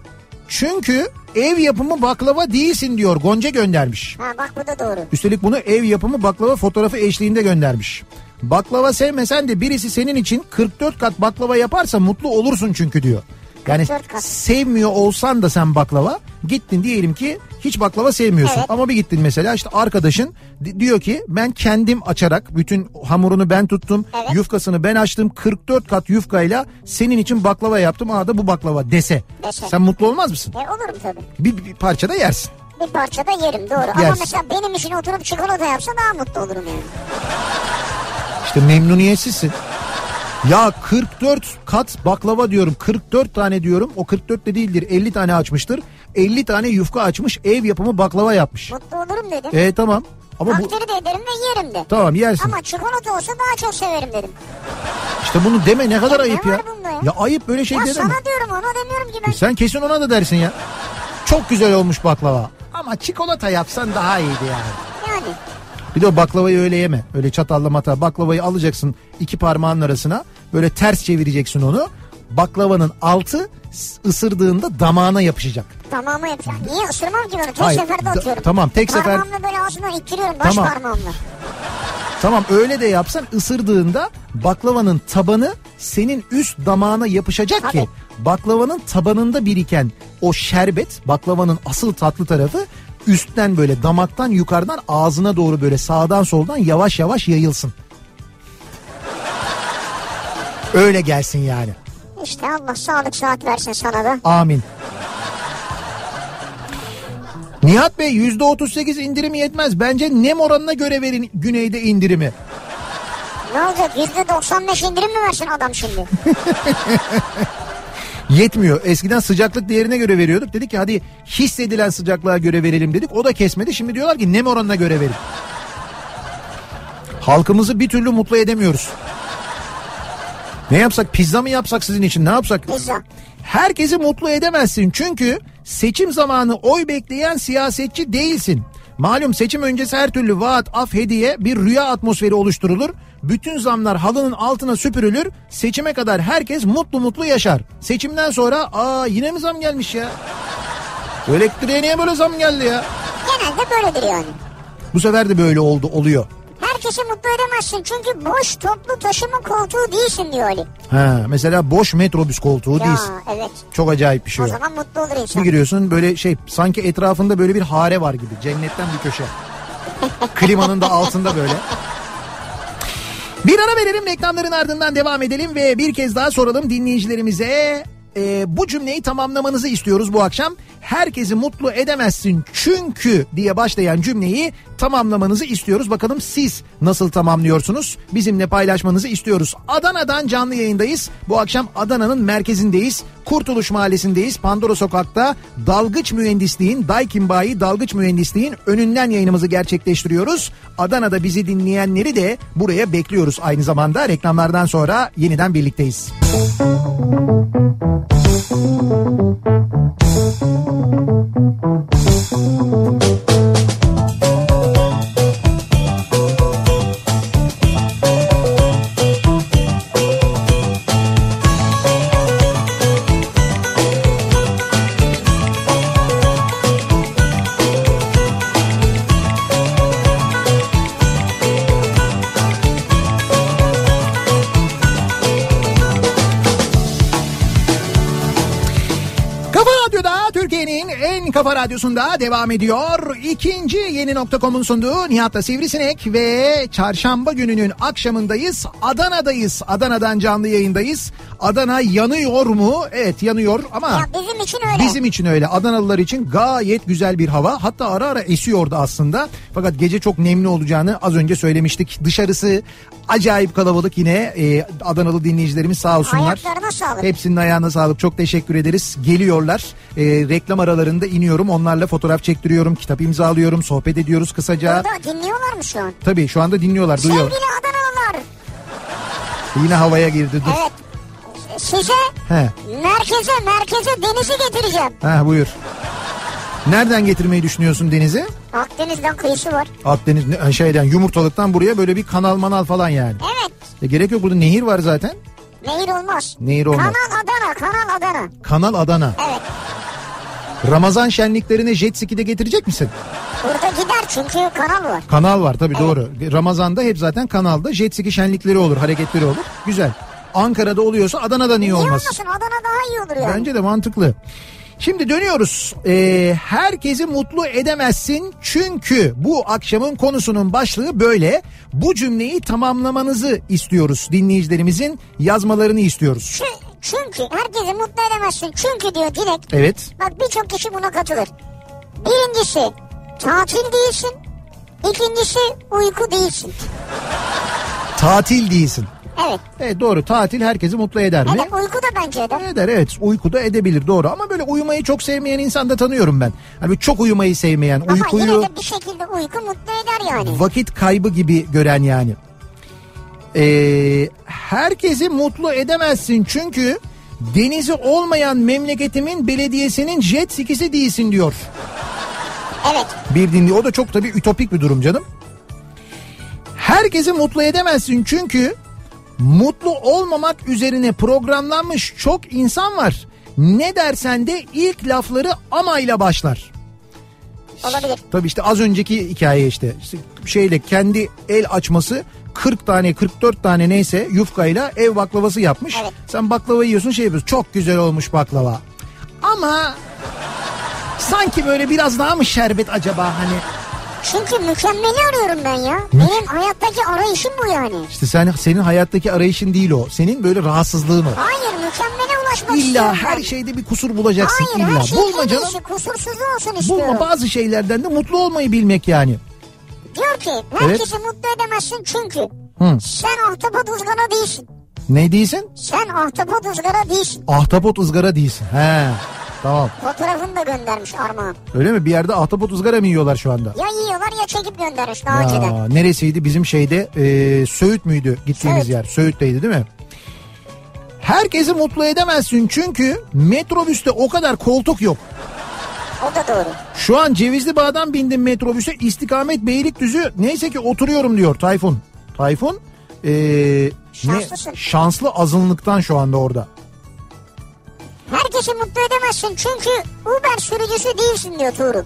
çünkü ev yapımı baklava değilsin diyor. Gonca göndermiş. Ha bak bu da doğru. Üstelik bunu ev yapımı baklava fotoğrafı eşliğinde göndermiş. Baklava sevmesen de birisi senin için 44 kat baklava yaparsa mutlu olursun çünkü diyor. Yani 44 kat. sevmiyor olsan da sen baklava gittin diyelim ki hiç baklava sevmiyorsun. Evet. Ama bir gittin mesela işte arkadaşın di- diyor ki ben kendim açarak bütün hamurunu ben tuttum. Evet. Yufkasını ben açtım 44 kat yufkayla senin için baklava yaptım. Aa da bu baklava dese. Dese. Sen mutlu olmaz mısın? E olurum tabii. Bir, bir parça da yersin. Bir parça da yerim doğru. Ama Yersin. mesela benim için oturup çikolata yapsa daha mutlu olurum yani. İşte memnuniyetsizsin. Ya 44 kat baklava diyorum 44 tane diyorum o 44 de değildir 50 tane açmıştır 50 tane yufka açmış ev yapımı baklava yapmış. Mutlu olurum dedim. E tamam ama bu Takdir de ederim ve yerim de. tamam yersin. Ama çikolata olsa daha çok severim dedim. İşte bunu deme ne kadar Ya ne ayıp ya. var bunda ya? Ya ayıp böyle şey ya deme. sana diyorum ona demiyorum ki ben. Sen kesin ona da dersin ya. Çok güzel olmuş baklava. Ama çikolata yapsan daha iyiydi yani. Yani Bir de o baklavayı öyle yeme. Öyle çatalla mata baklavayı alacaksın iki parmağın arasına. Böyle ters çevireceksin onu. baklavanın altı ısırdığında damağına yapışacak. Tamamı yapacağım. Niye ısırmam ki bunu? Tek Hayır, seferde da- atıyorum. tamam, tek sefer- Parmağımla böyle ağzından ittiriyorum. Baş Tamam. parmağımla. Tamam öyle de yapsan ısırdığında baklavanın tabanı senin üst damağına yapışacak ki baklavanın tabanında biriken o şerbet baklavanın asıl tatlı tarafı üstten böyle damaktan yukarıdan ağzına doğru böyle sağdan soldan yavaş yavaş yayılsın. Öyle gelsin yani. İşte Allah sağlık saat versin sana da. Amin. Nihat Bey yüzde 38 indirim yetmez. Bence nem oranına göre verin güneyde indirimi. Ne olacak? Yüzde 95 indirim mi versin adam şimdi? Yetmiyor. Eskiden sıcaklık değerine göre veriyorduk. Dedik ki hadi hissedilen sıcaklığa göre verelim dedik. O da kesmedi. Şimdi diyorlar ki nem oranına göre verin. Halkımızı bir türlü mutlu edemiyoruz. Ne yapsak? Pizza mı yapsak sizin için? Ne yapsak? Pizza. Herkesi mutlu edemezsin çünkü seçim zamanı oy bekleyen siyasetçi değilsin. Malum seçim öncesi her türlü vaat, af, hediye bir rüya atmosferi oluşturulur. Bütün zamlar halının altına süpürülür. Seçime kadar herkes mutlu mutlu yaşar. Seçimden sonra aa yine mi zam gelmiş ya? Elektriğe niye böyle zam geldi ya? Genelde böyledir yani. Bu sefer de böyle oldu oluyor. Herkesi mutlu edemezsin çünkü boş toplu taşıma koltuğu değilsin diyor Ali. Ha, mesela boş metrobüs koltuğu Ya değilsin. evet. Çok acayip bir şey O o. zaman mutlu olur Bir insan. giriyorsun böyle şey sanki etrafında böyle bir hare var gibi. Cennetten bir köşe. Klimanın da altında böyle. Bir ara verelim reklamların ardından devam edelim ve bir kez daha soralım dinleyicilerimize. Ee, bu cümleyi tamamlamanızı istiyoruz bu akşam. Herkesi mutlu edemezsin çünkü diye başlayan cümleyi tamamlamanızı istiyoruz. Bakalım siz nasıl tamamlıyorsunuz? Bizimle paylaşmanızı istiyoruz. Adana'dan canlı yayındayız. Bu akşam Adana'nın merkezindeyiz. Kurtuluş Mahallesi'ndeyiz. Pandora Sokak'ta Dalgıç Mühendisliğin, Daikin Bayi Dalgıç Mühendisliğin önünden yayınımızı gerçekleştiriyoruz. Adana'da bizi dinleyenleri de buraya bekliyoruz aynı zamanda. Reklamlardan sonra yeniden birlikteyiz. Kafa kafa radyosunda devam ediyor. İkinci yeni nokta.com'un sunduğu Nihat'la Sivrisinek ve çarşamba gününün akşamındayız. Adana'dayız. Adana'dan canlı yayındayız. Adana yanıyor mu? Evet yanıyor ama Ya bizim için öyle. bizim için öyle. Adanalılar için gayet güzel bir hava. Hatta ara ara esiyordu aslında. Fakat gece çok nemli olacağını az önce söylemiştik. Dışarısı acayip kalabalık yine. Ee, Adanalı dinleyicilerimiz sağ olsunlar. Ayaklarına sağlık. Hepsinin ayağına sağlık. Çok teşekkür ederiz. Geliyorlar. Ee, reklam aralarında iniyorum. Onlarla fotoğraf çektiriyorum. Kitap imzalıyorum. Sohbet ediyoruz kısaca. Burada dinliyorlar mı şu an? Tabii şu anda dinliyorlar. Duyuyor. Sevgili Adanalılar. Yine havaya girdi. Dur. Evet. Size He. merkeze merkeze denizi getireceğim. Ha buyur. Nereden getirmeyi düşünüyorsun denizi? Akdeniz'den kıyısı var. Akdeniz ne- şeyden yumurtalıktan buraya böyle bir kanal manal falan yani. Evet. E, gerek yok burada nehir var zaten. Nehir olmaz. Nehir olmaz. Kanal Adana, Kanal Adana. Kanal Adana. Evet. Ramazan şenliklerine jet ski de getirecek misin? Burada gider çünkü kanal var. Kanal var tabii doğru. Ramazan'da hep zaten kanalda jet ski şenlikleri olur, hareketleri olur. Güzel. Ankara'da oluyorsa Adana'da niye Niye olmaz? olmasın? Adana daha iyi olur yani. Bence de mantıklı. Şimdi dönüyoruz. Ee, herkesi mutlu edemezsin çünkü bu akşamın konusunun başlığı böyle. Bu cümleyi tamamlamanızı istiyoruz. Dinleyicilerimizin yazmalarını istiyoruz. Çü- çünkü herkesi mutlu edemezsin. Çünkü diyor Dilek. Evet. Bak birçok kişi buna katılır. Birincisi tatil değilsin. İkincisi uyku değilsin. Tatil değilsin. Evet. Evet doğru tatil herkesi mutlu eder mi? Evet uyku da bence eder. Eder evet uykuda edebilir doğru ama böyle uyumayı çok sevmeyen insan da tanıyorum ben. Hani çok uyumayı sevmeyen Ama uykuyu yine de bir şekilde uyku mutlu eder yani. vakit kaybı gibi gören yani. Ee, herkesi mutlu edemezsin çünkü denizi olmayan memleketimin belediyesinin jet skisi değilsin diyor. Evet. Bir dinli o da çok tabii ütopik bir durum canım. Herkesi mutlu edemezsin çünkü Mutlu olmamak üzerine programlanmış çok insan var. Ne dersen de ilk lafları amayla başlar. Olabilir. Tabii işte az önceki hikaye işte. İşte şeyle kendi el açması 40 tane 44 tane neyse yufkayla ev baklavası yapmış. Evet. Sen baklava yiyorsun şey yapıyorsun. Çok güzel olmuş baklava. Ama sanki böyle biraz daha mı şerbet acaba hani? Çünkü mükemmeli arıyorum ben ya. Benim hayattaki arayışım bu yani. İşte sen senin hayattaki arayışın değil o. Senin böyle rahatsızlığın o. Hayır mükemmele ulaşmak İlla istiyorum her ben. şeyde bir kusur bulacaksın Hayır illa. her şey Bulma canım. kusursuzu olsun istiyorum. Bulma bazı şeylerden de mutlu olmayı bilmek yani. Diyor ki herkesi mutlu edemezsin çünkü. Hı. Sen ahtapot ızgara değilsin. Ne değilsin? Sen ahtapot ızgara değilsin. Ahtapot ızgara değilsin. He. Tamam. Fotoğrafını da göndermiş Armağan. Öyle mi? Bir yerde ahtapot ızgara mı yiyorlar şu anda? Ya yiyorlar ya çekip göndermiş daha önceden. Ya, neresiydi? Bizim şeyde e, Söğüt müydü gittiğimiz Söğüt. yer? Söğüt'teydi değil mi? Herkesi mutlu edemezsin çünkü metrobüste o kadar koltuk yok. O da doğru. Şu an Cevizli Bağ'dan bindim metrobüse istikamet Beylikdüzü neyse ki oturuyorum diyor Tayfun. Tayfun e, ne şanslı azınlıktan şu anda orada. Herkesi mutlu edemezsin çünkü Uber sürücüsü değilsin diyor Tuğrul.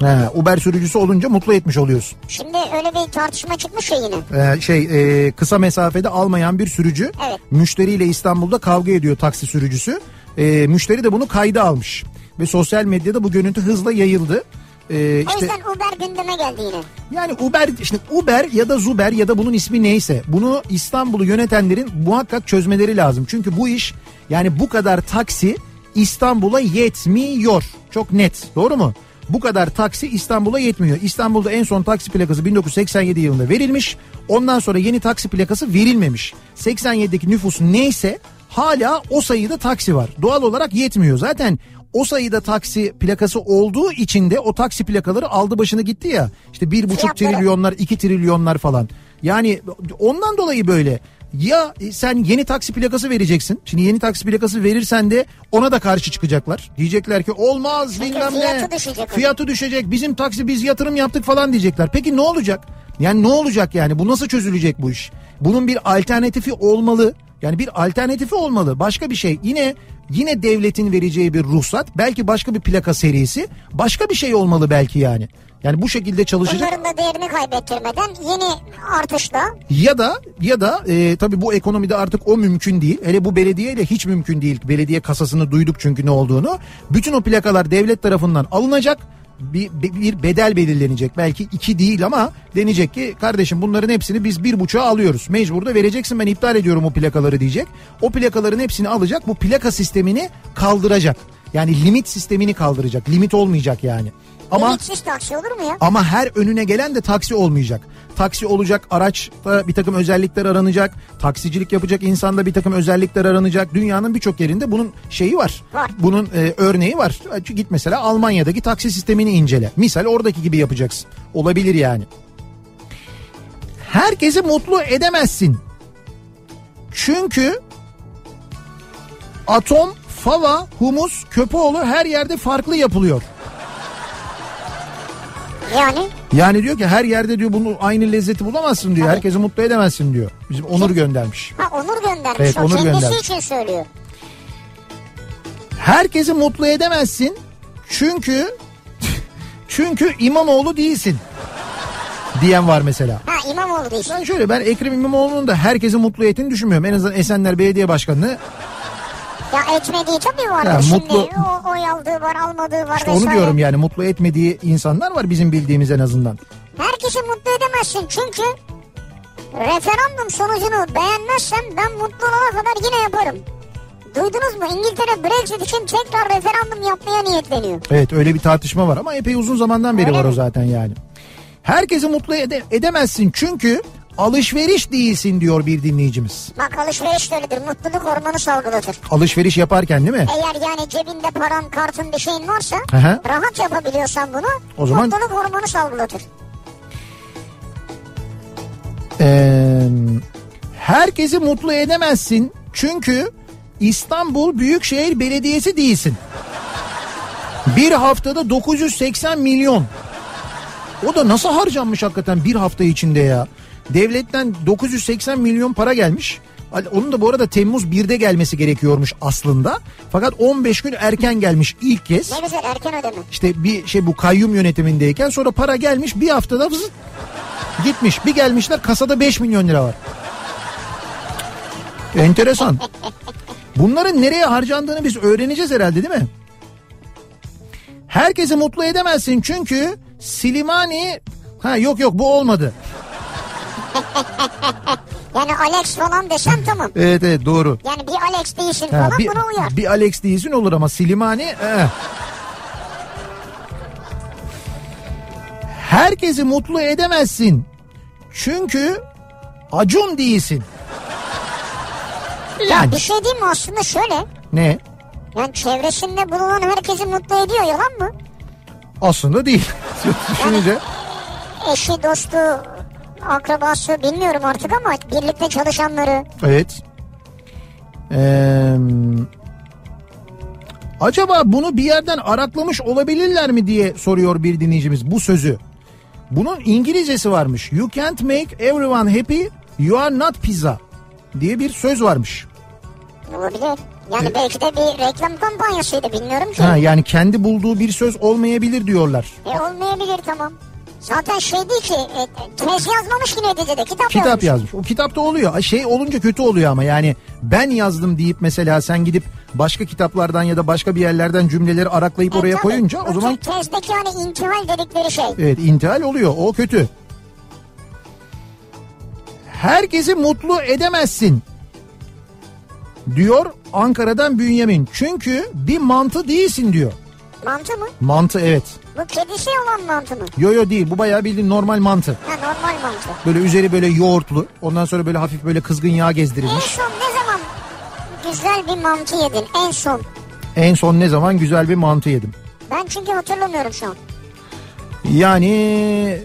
He, Uber sürücüsü olunca mutlu etmiş oluyorsun. Şimdi öyle bir tartışma çıkmış ya yine. Ee, şey e, kısa mesafede almayan bir sürücü Evet. müşteriyle İstanbul'da kavga ediyor taksi sürücüsü. Ee, müşteri de bunu kayda almış ve sosyal medyada bu görüntü hızla yayıldı. Ee, O işte yüzden Uber gündeme geldi yine. yani Uber işte Uber ya da Zuber ya da bunun ismi neyse bunu İstanbul'u yönetenlerin muhakkak çözmeleri lazım. Çünkü bu iş yani bu kadar taksi İstanbul'a yetmiyor. Çok net. Doğru mu? Bu kadar taksi İstanbul'a yetmiyor. İstanbul'da en son taksi plakası 1987 yılında verilmiş. Ondan sonra yeni taksi plakası verilmemiş. 87'deki nüfus neyse hala o sayıda taksi var. Doğal olarak yetmiyor. Zaten o sayıda taksi plakası olduğu için de o taksi plakaları aldı başını gitti ya. İşte bir buçuk trilyonlar, iki trilyonlar falan. Yani ondan dolayı böyle. Ya sen yeni taksi plakası vereceksin. Şimdi yeni taksi plakası verirsen de ona da karşı çıkacaklar. Diyecekler ki olmaz Çünkü bilmem ne. fiyatı düşecek. Fiyatı düşecek. Bizim taksi biz yatırım yaptık falan diyecekler. Peki ne olacak? Yani ne olacak yani? Bu nasıl çözülecek bu iş? Bunun bir alternatifi olmalı. Yani bir alternatifi olmalı. Başka bir şey. Yine yine devletin vereceği bir ruhsat, belki başka bir plaka serisi, başka bir şey olmalı belki yani. Yani bu şekilde çalışacak. Bunların da değerini kaybettirmeden yeni artışla Ya da ya da e, tabii bu ekonomide artık o mümkün değil. Hele bu belediyeyle hiç mümkün değil. Belediye kasasını duyduk çünkü ne olduğunu. Bütün o plakalar devlet tarafından alınacak. Bir, bir bedel belirlenecek. Belki iki değil ama denecek ki kardeşim bunların hepsini biz bir buçuğa alıyoruz. Mecbur da vereceksin ben iptal ediyorum o plakaları diyecek. O plakaların hepsini alacak. Bu plaka sistemini kaldıracak. Yani limit sistemini kaldıracak. Limit olmayacak yani. Ama limitsiz taksi olur mu ya? ama her önüne gelen de taksi olmayacak. Taksi olacak, araçta bir takım özellikler aranacak. Taksicilik yapacak insanda bir takım özellikler aranacak. Dünyanın birçok yerinde bunun şeyi var. Var. Bunun e, örneği var. Git mesela Almanya'daki taksi sistemini incele. Misal oradaki gibi yapacaksın. Olabilir yani. Herkesi mutlu edemezsin. Çünkü atom, fava, humus, köpoğlu her yerde farklı yapılıyor. Yani Yani diyor ki her yerde diyor bunu aynı lezzeti bulamazsın diyor. Tabii. Herkesi mutlu edemezsin diyor. Bizim Onur göndermiş. ha Onur göndermiş. Evet, o Onur kendisi göndermiş. için söylüyor. Herkesi mutlu edemezsin. Çünkü çünkü İmamoğlu değilsin. Diyen var mesela. Ha İmamoğlu değilsin. Ben şöyle ben Ekrem İmamoğlu'nun da herkesi mutlu ettiğini düşünmüyorum. En azından Esenler Belediye Başkanı'nı Ya etmediği tabii vardır Ya, şimdi. mutlu- O, oy aldığı var almadığı var işte onu diyorum yani mutlu etmediği insanlar var bizim bildiğimiz en azından. Herkesi mutlu edemezsin çünkü referandum sonucunu beğenmezsem ben mutlu olana kadar yine yaparım. Duydunuz mu İngiltere Brexit için tekrar referandum yapmaya niyetleniyor. Evet öyle bir tartışma var ama epey uzun zamandan beri Öyle var o mi? zaten yani. Herkesi mutlu ede- edemezsin çünkü alışveriş değilsin diyor bir dinleyicimiz. Bak alışveriş de öyledir mutluluk hormonu salgılatır. Alışveriş yaparken değil mi? Eğer yani cebinde paran kartın bir şeyin varsa hı. rahat yapabiliyorsan bunu O zaman- mutluluk hormonu salgılatır. Ee, herkesi mutlu edemezsin çünkü İstanbul Büyükşehir Belediyesi değilsin. Bir haftada 980 milyon. O da nasıl harcanmış hakikaten bir hafta içinde ya. Devletten 980 milyon para gelmiş. Onun da bu arada Temmuz 1'de gelmesi gerekiyormuş aslında. Fakat 15 gün erken gelmiş ilk kez. Ne güzel erken ödeme. İşte bir şey bu kayyum yönetimindeyken sonra para gelmiş bir haftada vızıt gitmiş. Bir gelmişler kasada 5 milyon lira var. Enteresan. Bunların nereye harcandığını biz öğreneceğiz herhalde değil mi? Herkesi mutlu edemezsin çünkü Silimani ha yok yok bu olmadı. Yani Alex falan desem tamam. Evet evet doğru. Yani bir Alex değilsin Ha, falan bir, buna uyar. bir Alex değilsin olur ama Silimani eh. Herkesi mutlu edemezsin. Çünkü Acun değilsin. Ya Yani bir şey diyeyim mi aslında şöyle. ne? Yani çevresinde bulunan herkesi mutlu ediyor yalan mı? Aslında değil. Düşününce. Eşi, dostu, akrabası bilmiyorum artık ama birlikte çalışanları. Evet. Ee, acaba bunu bir yerden araklamış olabilirler mi diye soruyor bir dinleyicimiz bu sözü. Bunun İngilizcesi varmış. You can't make everyone happy, you are not pizza diye bir söz varmış. Olabilir. Yani belki de bir reklam kampanyasıydı bilmiyorum ki. Ha, yani kendi bulduğu bir söz olmayabilir diyorlar. E olmayabilir tamam. Zaten şey değil ki e, tez yazmamış ki neticede kitap, Kitap yazmış. yazmış. O kitapta oluyor. Şey olunca kötü oluyor ama yani ben yazdım deyip mesela sen gidip başka kitaplardan ya da başka bir yerlerden cümleleri araklayıp E, oraya tabii. koyunca o zaman te- Tezdeki hani intihal dedikleri şey. Evet intihal oluyor o kötü. Herkesi mutlu edemezsin. Diyor Ankara'dan Bünyamin. Çünkü bir mantı değilsin diyor. Mantı mı? Mantı evet. Bu kedisi olan mantı mı? Yo yo değil bu bayağı bildiğin normal mantı. Ha normal mantı. Böyle üzeri böyle yoğurtlu. Ondan sonra böyle hafif böyle kızgın yağ En gezdirilmiş. son ne zaman güzel bir mantı yedin? En son. En son ne zaman güzel bir mantı yedim. Ben çünkü hatırlamıyorum şu an. Yani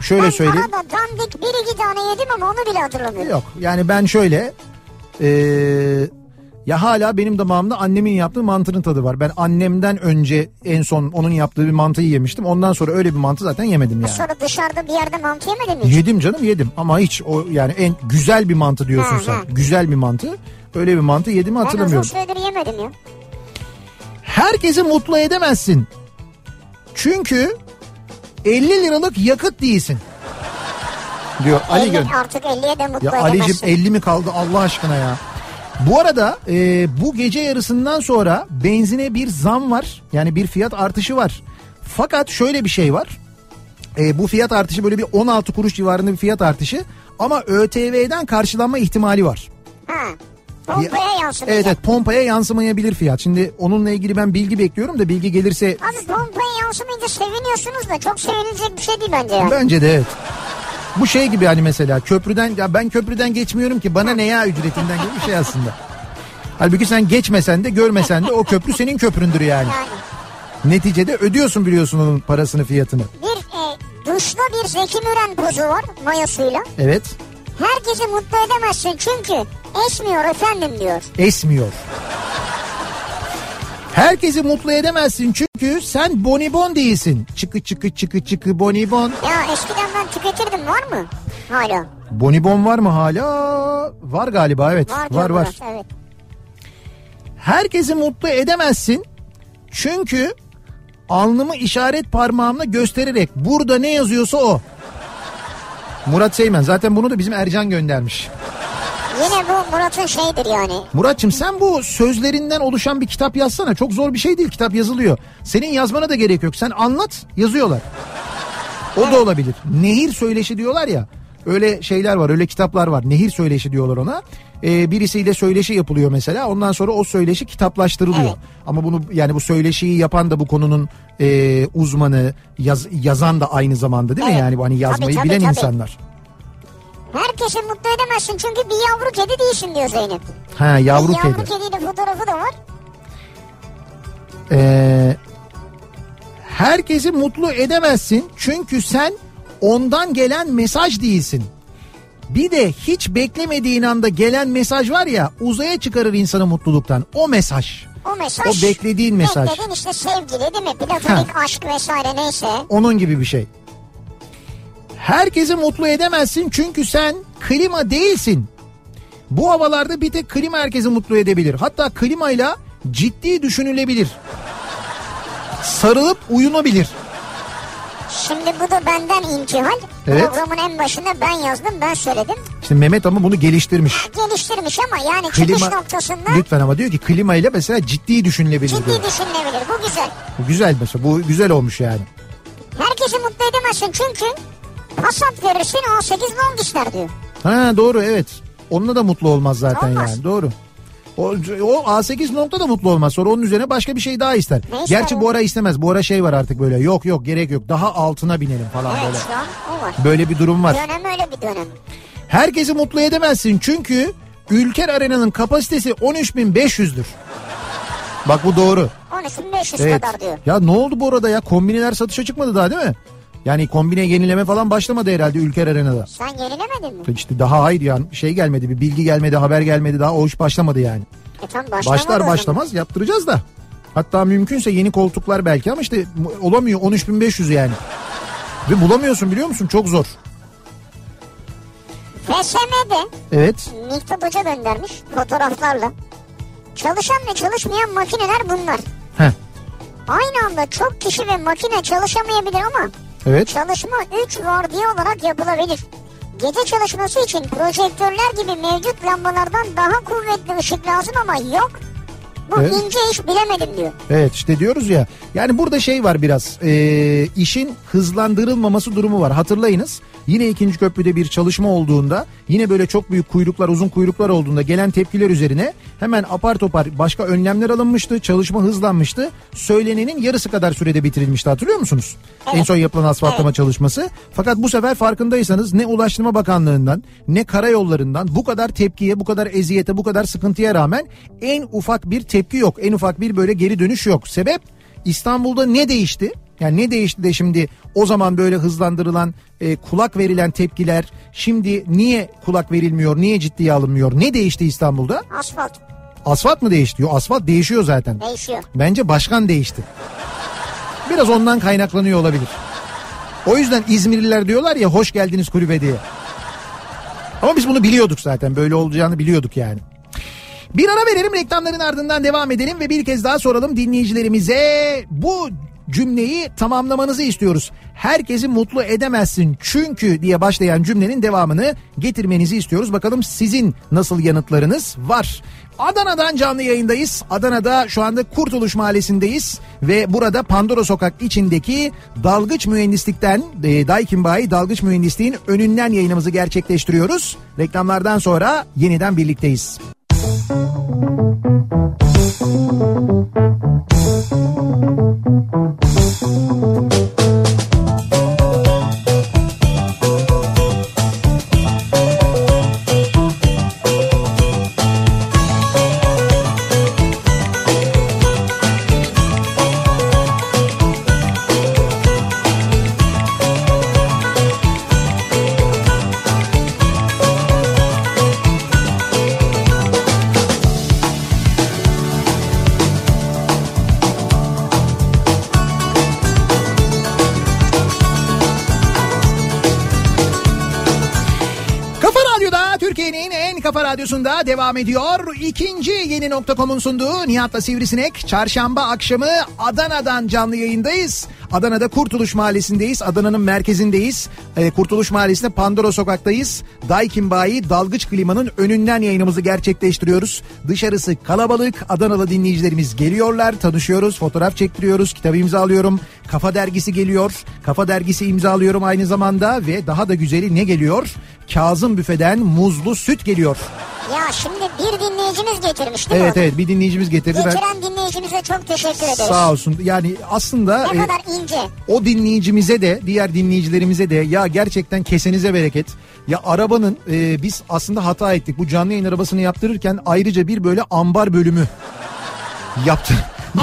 şöyle ben söyleyeyim. arada dandik bir iki tane yedim ama onu bile hatırlamıyorum. Yok yani ben şöyle eee, ya hala benim damağımda annemin yaptığı mantının tadı var. Ben annemden önce en son onun yaptığı bir mantıyı yemiştim. Ondan sonra öyle bir mantı zaten yemedim yani. Sonra dışarıda bir yerde mantı yemedin mi? hiç? Yedim canım yedim ama hiç o yani en güzel bir mantı diyorsun Ha, sen. ha. Güzel bir mantı. Öyle bir mantı yedim Ben uzun hatırlamıyorum. süredir yemedim ya. Herkesi mutlu edemezsin. Çünkü 50 liralık yakıt değilsin. Diyor Ali 50, Gön. artık 50'ye de mutlu Ya. Ali'cim 50 mi kaldı Allah aşkına ya. Bu arada e, bu gece yarısından sonra benzine bir zam var. Yani bir fiyat artışı var. Fakat şöyle bir şey var. E, bu fiyat artışı böyle bir 16 kuruş civarında bir fiyat artışı. Ama ÖTV'den karşılanma ihtimali var. Ha. Pompaya yansımayacak. Evet evet pompaya yansımayabilir fiyat. Şimdi onunla ilgili ben bilgi bekliyorum da bilgi gelirse Abi pompaya yansımayınca seviniyorsunuz da çok sevinilecek bir şey değil bence ya. bence de evet. Bu şey gibi hani mesela köprüden ya ben köprüden geçmiyorum ki bana ne ya ücretinden gibi bir şey aslında. Halbuki sen geçmesen de görmesen de o köprü senin köpründür yani. Yani Neticede ödüyorsun biliyorsun onun parasını fiyatını. bir e, duşta bir Zeki Müren pozu var mayosuyla. Evet Herkesi mutlu edemezsin çünkü esmiyor efendim diyor. esmiyor. Herkesi mutlu edemezsin çünkü sen bonibon değilsin. Çıkı çıkı çıkı çıkı bonibon. Ya eskiden ben tüketirdim var mı? Hala. Bonibon var mı hala? Var galiba evet. Var var var. Evet. Herkesi mutlu edemezsin. Çünkü alnımı işaret parmağımla göstererek burada ne yazıyorsa o. Murat Seymen zaten bunu da bizim Ercan göndermiş. Yine bu Murat'ın şeyidir yani. Muratçım sen bu sözlerinden oluşan bir kitap yazsana. Çok zor bir şey değil kitap yazılıyor. Senin yazmana da gerek yok. Sen anlat yazıyorlar. O da olabilir. Nehir söyleşi diyorlar ya. Öyle şeyler var öyle kitaplar var. Nehir söyleşi diyorlar ona. Ee, birisiyle söyleşi yapılıyor mesela. Ondan sonra o söyleşi kitaplaştırılıyor. Evet. Ama bunu yani bu söyleşiyi yapan da bu konunun e, uzmanı yaz- yazan da aynı zamanda değil mi? Evet. Yani hani yazmayı Tabii, tabii, bilen tabii. insanlar. Herkesi mutlu edemezsin çünkü bir yavru kedi değilsin diyor Zeynep. Ha yavru E, yavru kedi. kediyle fotoğrafı da var. Ee, herkesi mutlu edemezsin çünkü sen ondan gelen mesaj değilsin. Bir de hiç beklemediğin anda gelen mesaj var ya uzaya çıkarır insanı mutluluktan. O mesaj. O mesaj. O beklediğin mesaj. Beklediğin işte sevgili değil mi? Platonik aşk vesaire neyse. Onun gibi bir şey. Herkesi mutlu edemezsin çünkü sen klima değilsin. Bu havalarda bir tek klima herkesi mutlu edebilir. Hatta klimayla ciddi düşünülebilir. Sarılıp uyunabilir. Şimdi bu da benden intihal. Evet. Programın en başında ben yazdım ben söyledim. İşte Mehmet ama bunu geliştirmiş. Geliştirmiş ama yani çıkış noktasında lütfen ama diyor ki klima ile mesela ciddi düşünülebilir diyor. ciddi düşünülebilir. Bu güzel. Bu güzel mesela bu güzel olmuş yani. Herkesi mutlu edemezsin çünkü Passat verirsin A8 long ister diyor. Ha doğru evet. Onunla da mutlu olmaz zaten Olmaz. yani doğru. O, o A8 nokta da mutlu olmaz. Sonra onun üzerine başka bir şey daha ister. Ne ister Gerçi o? bu ara istemez. Bu ara şey var artık böyle. Yok yok gerek yok. Daha altına binelim falan Evet böyle. şu an o var. Böyle bir durum var. Dönem öyle bir dönem. Herkesi mutlu edemezsin çünkü Ülker Arena'nın kapasitesi 13.500'dür. Bak bu doğru. 13.500 Evet. kadar diyor. Ya ne oldu bu arada ya? Kombineler satışa çıkmadı daha değil mi? Yani kombine yenileme falan başlamadı herhalde Ülker Arena'da. Sen yenilemedin mi? İşte daha hayır yani şey gelmedi bir bilgi gelmedi haber gelmedi daha o iş başlamadı yani. E tam Başlar başlamaz yaptıracağız da. Hatta mümkünse yeni koltuklar belki ama işte olamıyor 13.500 yani. Ve bulamıyorsun biliyor musun çok zor. FSM'de Evet Hoca göndermiş fotoğraflarla. Çalışan ve çalışmayan makineler bunlar. Heh, Aynı anda çok kişi ve makine çalışamayabilir ama evet çalışma 3 vardiya olarak yapılabilir. Gece çalışması için projektörler gibi mevcut lambalardan daha kuvvetli ışık lazım ama yok. Bu Evet. ince iş bilemedim diyor. evet işte diyoruz ya yani burada şey var biraz e, işin hızlandırılmaması durumu var hatırlayınız. Yine ikinci köprüde bir çalışma olduğunda yine böyle çok büyük kuyruklar uzun kuyruklar olduğunda gelen tepkiler üzerine hemen apar topar başka önlemler alınmıştı. Çalışma hızlanmıştı. Söylenenin yarısı kadar sürede bitirilmişti hatırlıyor musunuz? En son yapılan asfaltlama çalışması. Fakat bu sefer farkındaysanız ne Ulaştırma Bakanlığı'ndan ne karayollarından bu kadar tepkiye bu kadar eziyete bu kadar sıkıntıya rağmen en ufak bir tepki yok. En ufak bir böyle geri dönüş yok. Sebep İstanbul'da ne değişti? Yani ne değişti de şimdi o zaman böyle hızlandırılan e, kulak verilen tepkiler şimdi niye kulak verilmiyor niye ciddiye alınmıyor ne değişti İstanbul'da? Asfalt Asfalt mı değişti? Yok asfalt değişiyor zaten. değişiyor. Bence başkan değişti. Biraz ondan kaynaklanıyor olabilir. O yüzden İzmirliler diyorlar ya hoş geldiniz kulübe diye. Ama biz bunu biliyorduk zaten böyle olacağını biliyorduk yani. Bir ara verelim reklamların ardından devam edelim ve bir kez daha soralım dinleyicilerimize bu cümleyi tamamlamanızı istiyoruz. Herkesi mutlu edemezsin çünkü diye başlayan cümlenin devamını getirmenizi istiyoruz. Bakalım sizin nasıl yanıtlarınız var. Adana'dan canlı yayındayız. Adana'da şu anda Kurtuluş Mahallesi'ndeyiz ve burada Pandora Sokak içindeki Dalgıç Mühendislik'ten e, Daikin Bayi Dalgıç Mühendisliğin önünden yayınımızı gerçekleştiriyoruz. Reklamlardan sonra yeniden birlikteyiz. Kafa radyosunda devam ediyor. İkinci yeni nokta.com'un sunduğu Nihat'la Sivrisinek. Çarşamba akşamı Adana'dan canlı yayındayız. Adana'da Kurtuluş Mahallesi'ndeyiz. Adana'nın merkezindeyiz. Ee, Kurtuluş Mahallesi'nde Pandora Sokak'tayız. Daikin Bayi Dalgıç Klima'nın önünden yayınımızı gerçekleştiriyoruz. Dışarısı kalabalık. Adanalı dinleyicilerimiz geliyorlar. Tanışıyoruz. Fotoğraf çektiriyoruz. Kitabı imzalıyorum. Kafa dergisi geliyor. Kafa dergisi imzalıyorum aynı zamanda ve daha da güzeli ne geliyor? Kazım Büfe'den muzlu süt geliyor. Ya şimdi bir dinleyicimiz getirmiş değil Evet mi? evet bir dinleyicimiz getirdi. Ben Getiren dinleyicimize çok teşekkür ederiz. sağ olsun. Yani aslında Ne e, kadar ince. o dinleyicimize de diğer dinleyicilerimize de ya gerçekten kesenize bereket. Ya arabanın e, biz aslında hata ettik. Bu canlı yayın arabasını yaptırırken ayrıca bir böyle ambar bölümü yaptı.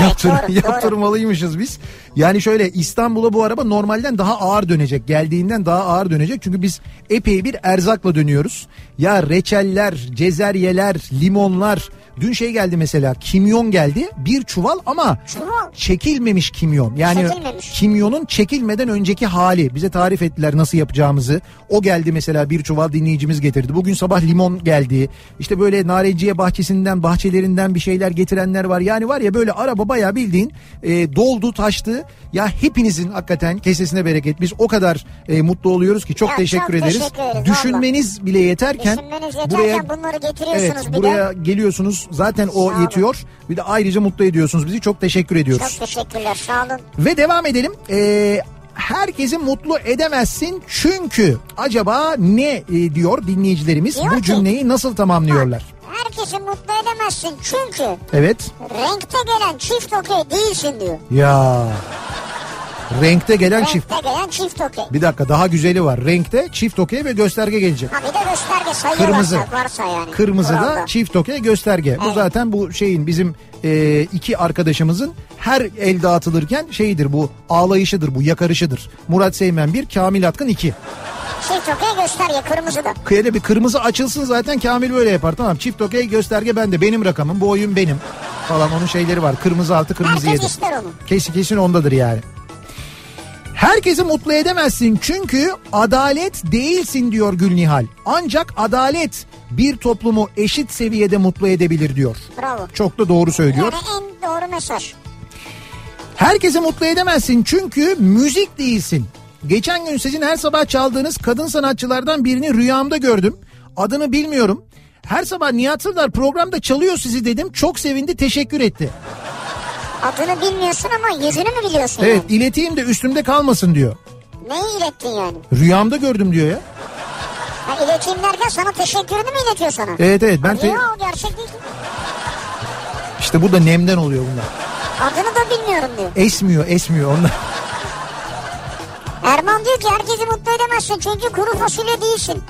Yaptır, doğru, doğru. yaptırmalıymışız biz. Yani şöyle İstanbul'a bu araba normalden daha ağır dönecek. Geldiğinden daha ağır dönecek. Çünkü biz epey bir erzakla dönüyoruz. Ya reçeller, cezeryeler, limonlar. Dün şey geldi mesela kimyon geldi. Bir çuval ama Çuval. çekilmemiş kimyon. Yani Çekilmemiş. kimyonun çekilmeden önceki hali. Bize tarif ettiler nasıl yapacağımızı. O geldi mesela bir çuval dinleyicimiz getirdi. Bugün sabah limon geldi. İşte böyle narenciye bahçesinden, bahçelerinden bir şeyler getirenler var. Yani var ya böyle araba bayağı bildiğin e, doldu, taştı. Ya hepinizin hakikaten kesesine bereket. Biz o kadar e, mutlu oluyoruz ki çok Ya teşekkür çok ederiz. teşekkür ederiz, Düşünmeniz bile yeterken Düşünmeniz yeterken buraya bunları getiriyorsunuz Evet, bir buraya de. geliyorsunuz. Zaten o Sağ olun. yetiyor. Bir de ayrıca mutlu ediyorsunuz bizi. Çok teşekkür ediyoruz. Çok teşekkürler sağ olun. Ve devam edelim. Ee, herkesi mutlu edemezsin çünkü acaba ne e, diyor dinleyicilerimiz Diyor bu ki- cümleyi nasıl tamamlıyorlar? Herkesi mutlu edemezsin çünkü Evet. renkte gelen çift okey değilsin diyor. Ya. Renkte gelen çift. Renkte gelen çift okey. Bir dakika daha güzeli var. Renkte çift okey ve gösterge gelecek. Ha bir de gösterge sayıyorlarsa Kırmızı. varsa yani. Kırmızıda Kuralda. çift okey gösterge. Bu zaten bu şeyin bizim e, iki arkadaşımızın her el dağıtılırken şeyidir bu ağlayışıdır bu yakarışıdır. Murat Seymen bir Kamil Atkın iki. Çift okey gösterge kırmızı da. Kıyada bir kırmızı açılsın zaten Kamil böyle yapar tamam. Çift okey gösterge bende benim rakamım bu oyun benim falan onun şeyleri var. Kırmızı altı kırmızı Herkes yedi. ister onu. Kesin kesin ondadır yani. Herkesi mutlu edemezsin çünkü adalet değilsin diyor Gülnihal. Ancak adalet bir toplumu eşit seviyede mutlu edebilir diyor. Bravo. Çok da doğru söylüyor. Yani en doğru mesaj. Herkesi mutlu edemezsin çünkü müzik değilsin. Geçen gün sizin her sabah çaldığınız kadın sanatçılardan birini rüyamda gördüm. Adını bilmiyorum. Her sabah Nihat Sırdar programda çalıyor sizi dedim. Çok sevindi teşekkür etti. Adını bilmiyorsun ama yüzünü mü biliyorsun Evet yani? ileteyim de üstümde kalmasın diyor. Neyi ilettin yani? Rüyamda gördüm diyor ya. Ha ileteyim derken sana teşekkürünü mü iletiyor sana? Evet evet ben te- Ya o gerçek değil ki. işte bu da nemden oluyor bunlar. Adını da bilmiyorum diyor. Esmiyor esmiyor onlar. Erman diyor ki herkesi mutlu edemezsin çünkü kuru fasulye değilsin.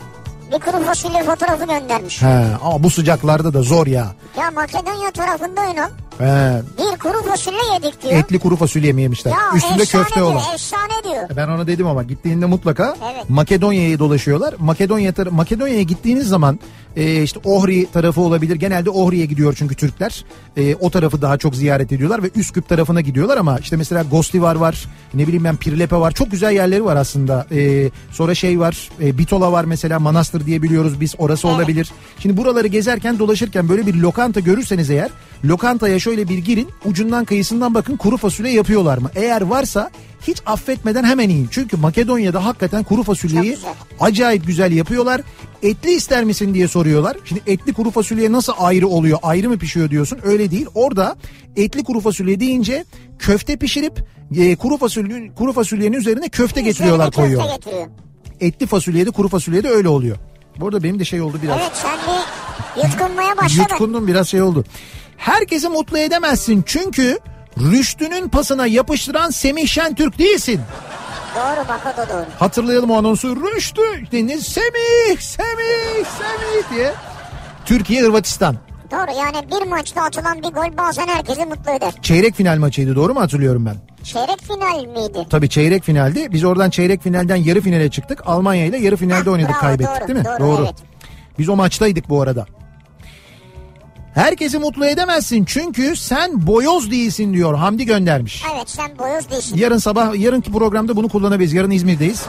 Bir kuru fasulye fotoğrafı göndermiş. He, ama bu sıcaklarda da zor ya. Ya Makedonya tarafında Ünal He, bir kuru fasulye yedik diyor. etli kuru fasulye mi yemişler? ya Üstünde köfte diyor, olan. efsane diyor. Ben ona dedim ama gittiğinde mutlaka Evet. Makedonya'ya dolaşıyorlar. Makedonya Makedonya'ya gittiğiniz zaman e, işte Ohri tarafı olabilir. Genelde Ohri'ye gidiyor çünkü Türkler. E, o tarafı daha çok ziyaret ediyorlar ve Üsküp tarafına gidiyorlar ama işte mesela Gostivar var. Ne bileyim ben Pirlepe var. Çok güzel yerleri var aslında. E, sonra şey var. E, Bitola var mesela Manastır diye biliyoruz biz. Orası Evet. olabilir. Şimdi buraları gezerken dolaşırken böyle bir lokanta görürseniz eğer lokantaya şöyle bir girin ucundan kıyısından bakın kuru fasulye yapıyorlar mı? Eğer varsa hiç affetmeden hemen yiyin. Çünkü Makedonya'da hakikaten kuru fasulyeyi güzel. acayip güzel yapıyorlar. Etli ister misin diye soruyorlar. Şimdi etli kuru fasulye nasıl ayrı oluyor? Ayrı mı pişiyor diyorsun? Öyle değil. Orada etli kuru fasulye deyince köfte pişirip e, kuru fasulyenin kuru fasulyenin üzerine köfte getiriyorlar Üzerine koyuyorlar. Köfte getiriyor. Etli fasulyede kuru fasulyede öyle oluyor. Bu arada benim de şey oldu biraz. Evet sen bir yutkunmaya başladın. Yutkundum biraz şey oldu. Herkesi mutlu edemezsin çünkü Rüştü'nün pasına yapıştıran Semih Şentürk değilsin. Doğru bak o da doğru. o anonsu Rüştü ne Semih Semih Semih diye. Türkiye Hırvatistan. Doğru yani bir maçta atılan bir gol bazen herkesi mutlu eder. Çeyrek final maçıydı doğru mu hatırlıyorum ben? Çeyrek final miydi? Tabii çeyrek finaldi. Biz oradan çeyrek finalden yarı finale çıktık. Almanya ile yarı finalde Ha, oynadık bravo, kaybettik doğru, değil mi? doğru, evet. Biz o maçtaydık bu arada. Herkesi mutlu edemezsin çünkü sen boyoz değilsin diyor Hamdi göndermiş. Evet sen boyoz değilsin. Yarın sabah yarınki programda bunu kullanabiliriz. Yarın İzmir'deyiz.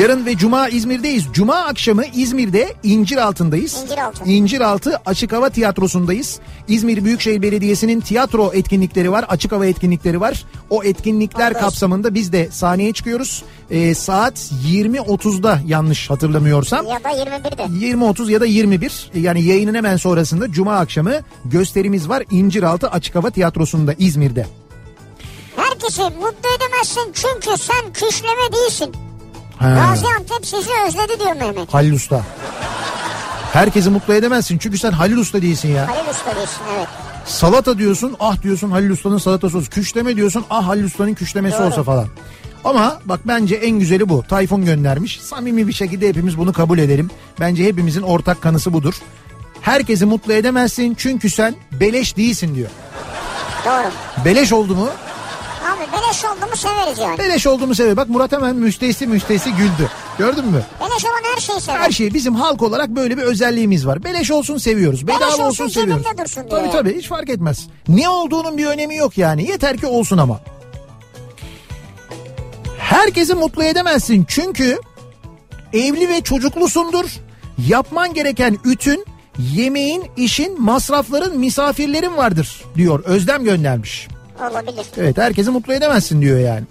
Yarın ve cuma İzmir'deyiz. Cuma akşamı İzmir'de İnciraltı'ndayız. İnciraltı. İnciraltı Açık Hava Tiyatrosu'ndayız. İzmir Büyükşehir Belediyesi'nin tiyatro etkinlikleri var. Açık hava etkinlikleri var. O etkinlikler Anladım. kapsamında biz de sahneye çıkıyoruz. Ee, saat 20.30'da yanlış hatırlamıyorsam. Ya da 21'de. 20.30 ya da 21 yani yayının hemen sonrasında Cuma akşamı gösterimiz var İnciraltı Açık Hava Tiyatrosu'nda İzmir'de. Herkesi mutlu edemezsin çünkü sen küşleme değilsin. Ha. Gaziantep sizi özledi diyor Mehmet. Halil Usta. Herkesi mutlu edemezsin çünkü sen Halil Usta değilsin ya. Halil Usta değilsin evet. Salata diyorsun ah diyorsun Halil Usta'nın salatası olsun. Küşleme diyorsun ah Halil Usta'nın küşlemesi Doğru. olsa falan. Ama bak bence en güzeli bu. Tayfun göndermiş. Samimi bir şekilde hepimiz bunu kabul edelim. Bence hepimizin ortak kanısı budur. Herkesi mutlu edemezsin çünkü sen beleş değilsin diyor. Doğru. Beleş oldu mu? Abi beleş oldu mu severiz yani. Beleş oldu mu sever. Bak Murat hemen müstehsi müstehsi güldü. Gördün mü? Beleş olan her şeyi sever. Her şey bizim halk olarak böyle bir özelliğimiz var. Beleş olsun seviyoruz. Bedava Beleş olsun, olsun, seviyoruz. dursun diyor Tabii tabii hiç fark etmez. Ne olduğunun bir önemi yok yani. Yeter ki olsun ama. Herkesi mutlu edemezsin çünkü evli ve çocuklusundur. Yapman gereken ütün, yemeğin, işin, masrafların, misafirlerin vardır diyor. Özlem göndermiş. Olabilir. Evet herkesi mutlu edemezsin diyor yani.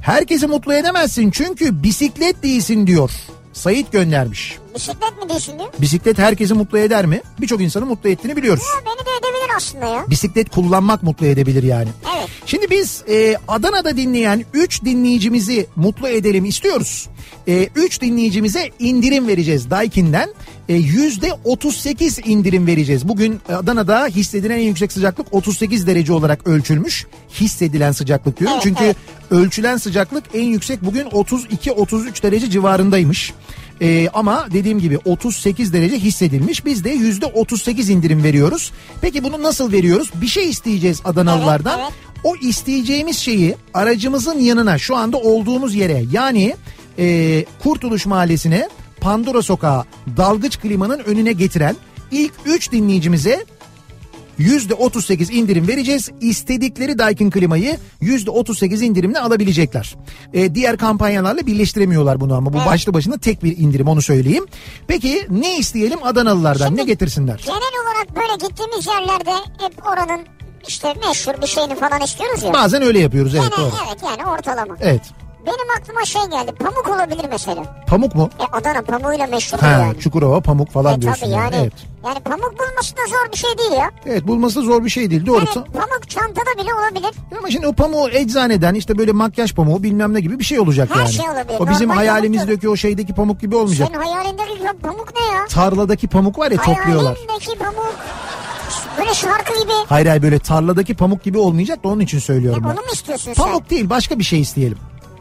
Herkesi mutlu edemezsin çünkü bisiklet değilsin diyor. Sait göndermiş. Bisiklet mi değilsin diyor? Bisiklet herkesi mutlu eder mi? Birçok insanı mutlu ettiğini biliyoruz. Ha, beni de edebilir aslında ya. Bisiklet kullanmak mutlu edebilir yani. Evet. Şimdi biz e, Adana'da dinleyen 3 dinleyicimizi mutlu edelim istiyoruz. 3 dinleyicimize indirim vereceğiz Daikin'den. E, %38 indirim vereceğiz. Bugün Adana'da hissedilen en yüksek sıcaklık 38 derece olarak ölçülmüş. Hissedilen sıcaklık diyorum. Evet, Çünkü evet. ölçülen sıcaklık en yüksek bugün 32-33 derece civarındaymış. Ee, ama dediğim gibi 38 derece hissedilmiş. Biz de yüzde 38 indirim veriyoruz. Peki bunu nasıl veriyoruz? Bir şey isteyeceğiz Adanalılardan. Evet, O isteyeceğimiz şeyi aracımızın yanına şu anda olduğumuz yere yani e, Kurtuluş Mahallesi'ne Pandora Sokağı dalgıç klimanın önüne getiren ilk 3 dinleyicimize %38 indirim vereceğiz. İstedikleri Daikin klimayı %38 indirimle alabilecekler. Ee, diğer kampanyalarla birleştiremiyorlar bunu ama bu başlı başına tek bir indirim onu söyleyeyim. Peki ne isteyelim Adanalılardan Şimdi- ne getirsinler? Genel olarak böyle gittiğimiz yerlerde hep oranın işte meşhur bir şeyini falan istiyoruz ya. Bazen öyle yapıyoruz evet Gene, doğru. evet yani ortalama. Evet. Benim aklıma şey geldi. Pamuk olabilir mesela. Pamuk mu? E Adana pamuğuyla meşhur Ha, yani. Çukurova pamuk falan E diyorsun. tabii yani. Evet. Yani pamuk bulması da zor bir şey değil ya. evet bulması da zor bir şey değil doğru. Yani pamuk çantada bile olabilir. Ama şimdi o pamuğu eczaneden işte böyle makyaj pamuğu bilmem ne gibi bir şey olacak Her yani. şey olabilir. O bizim Normal hayalimizdeki o şeydeki pamuk gibi olmayacak. Senin hayalindeki pamuk ne ya? Tarladaki pamuk var ya topluyorlar. Hayalindeki pamuk. Böyle şarkı gibi. Hayır hayır böyle tarladaki pamuk gibi olmayacak da onun için E, söylüyorum ben. onu mu istiyorsun sen? Pamuk değil başka bir şey isteyelim.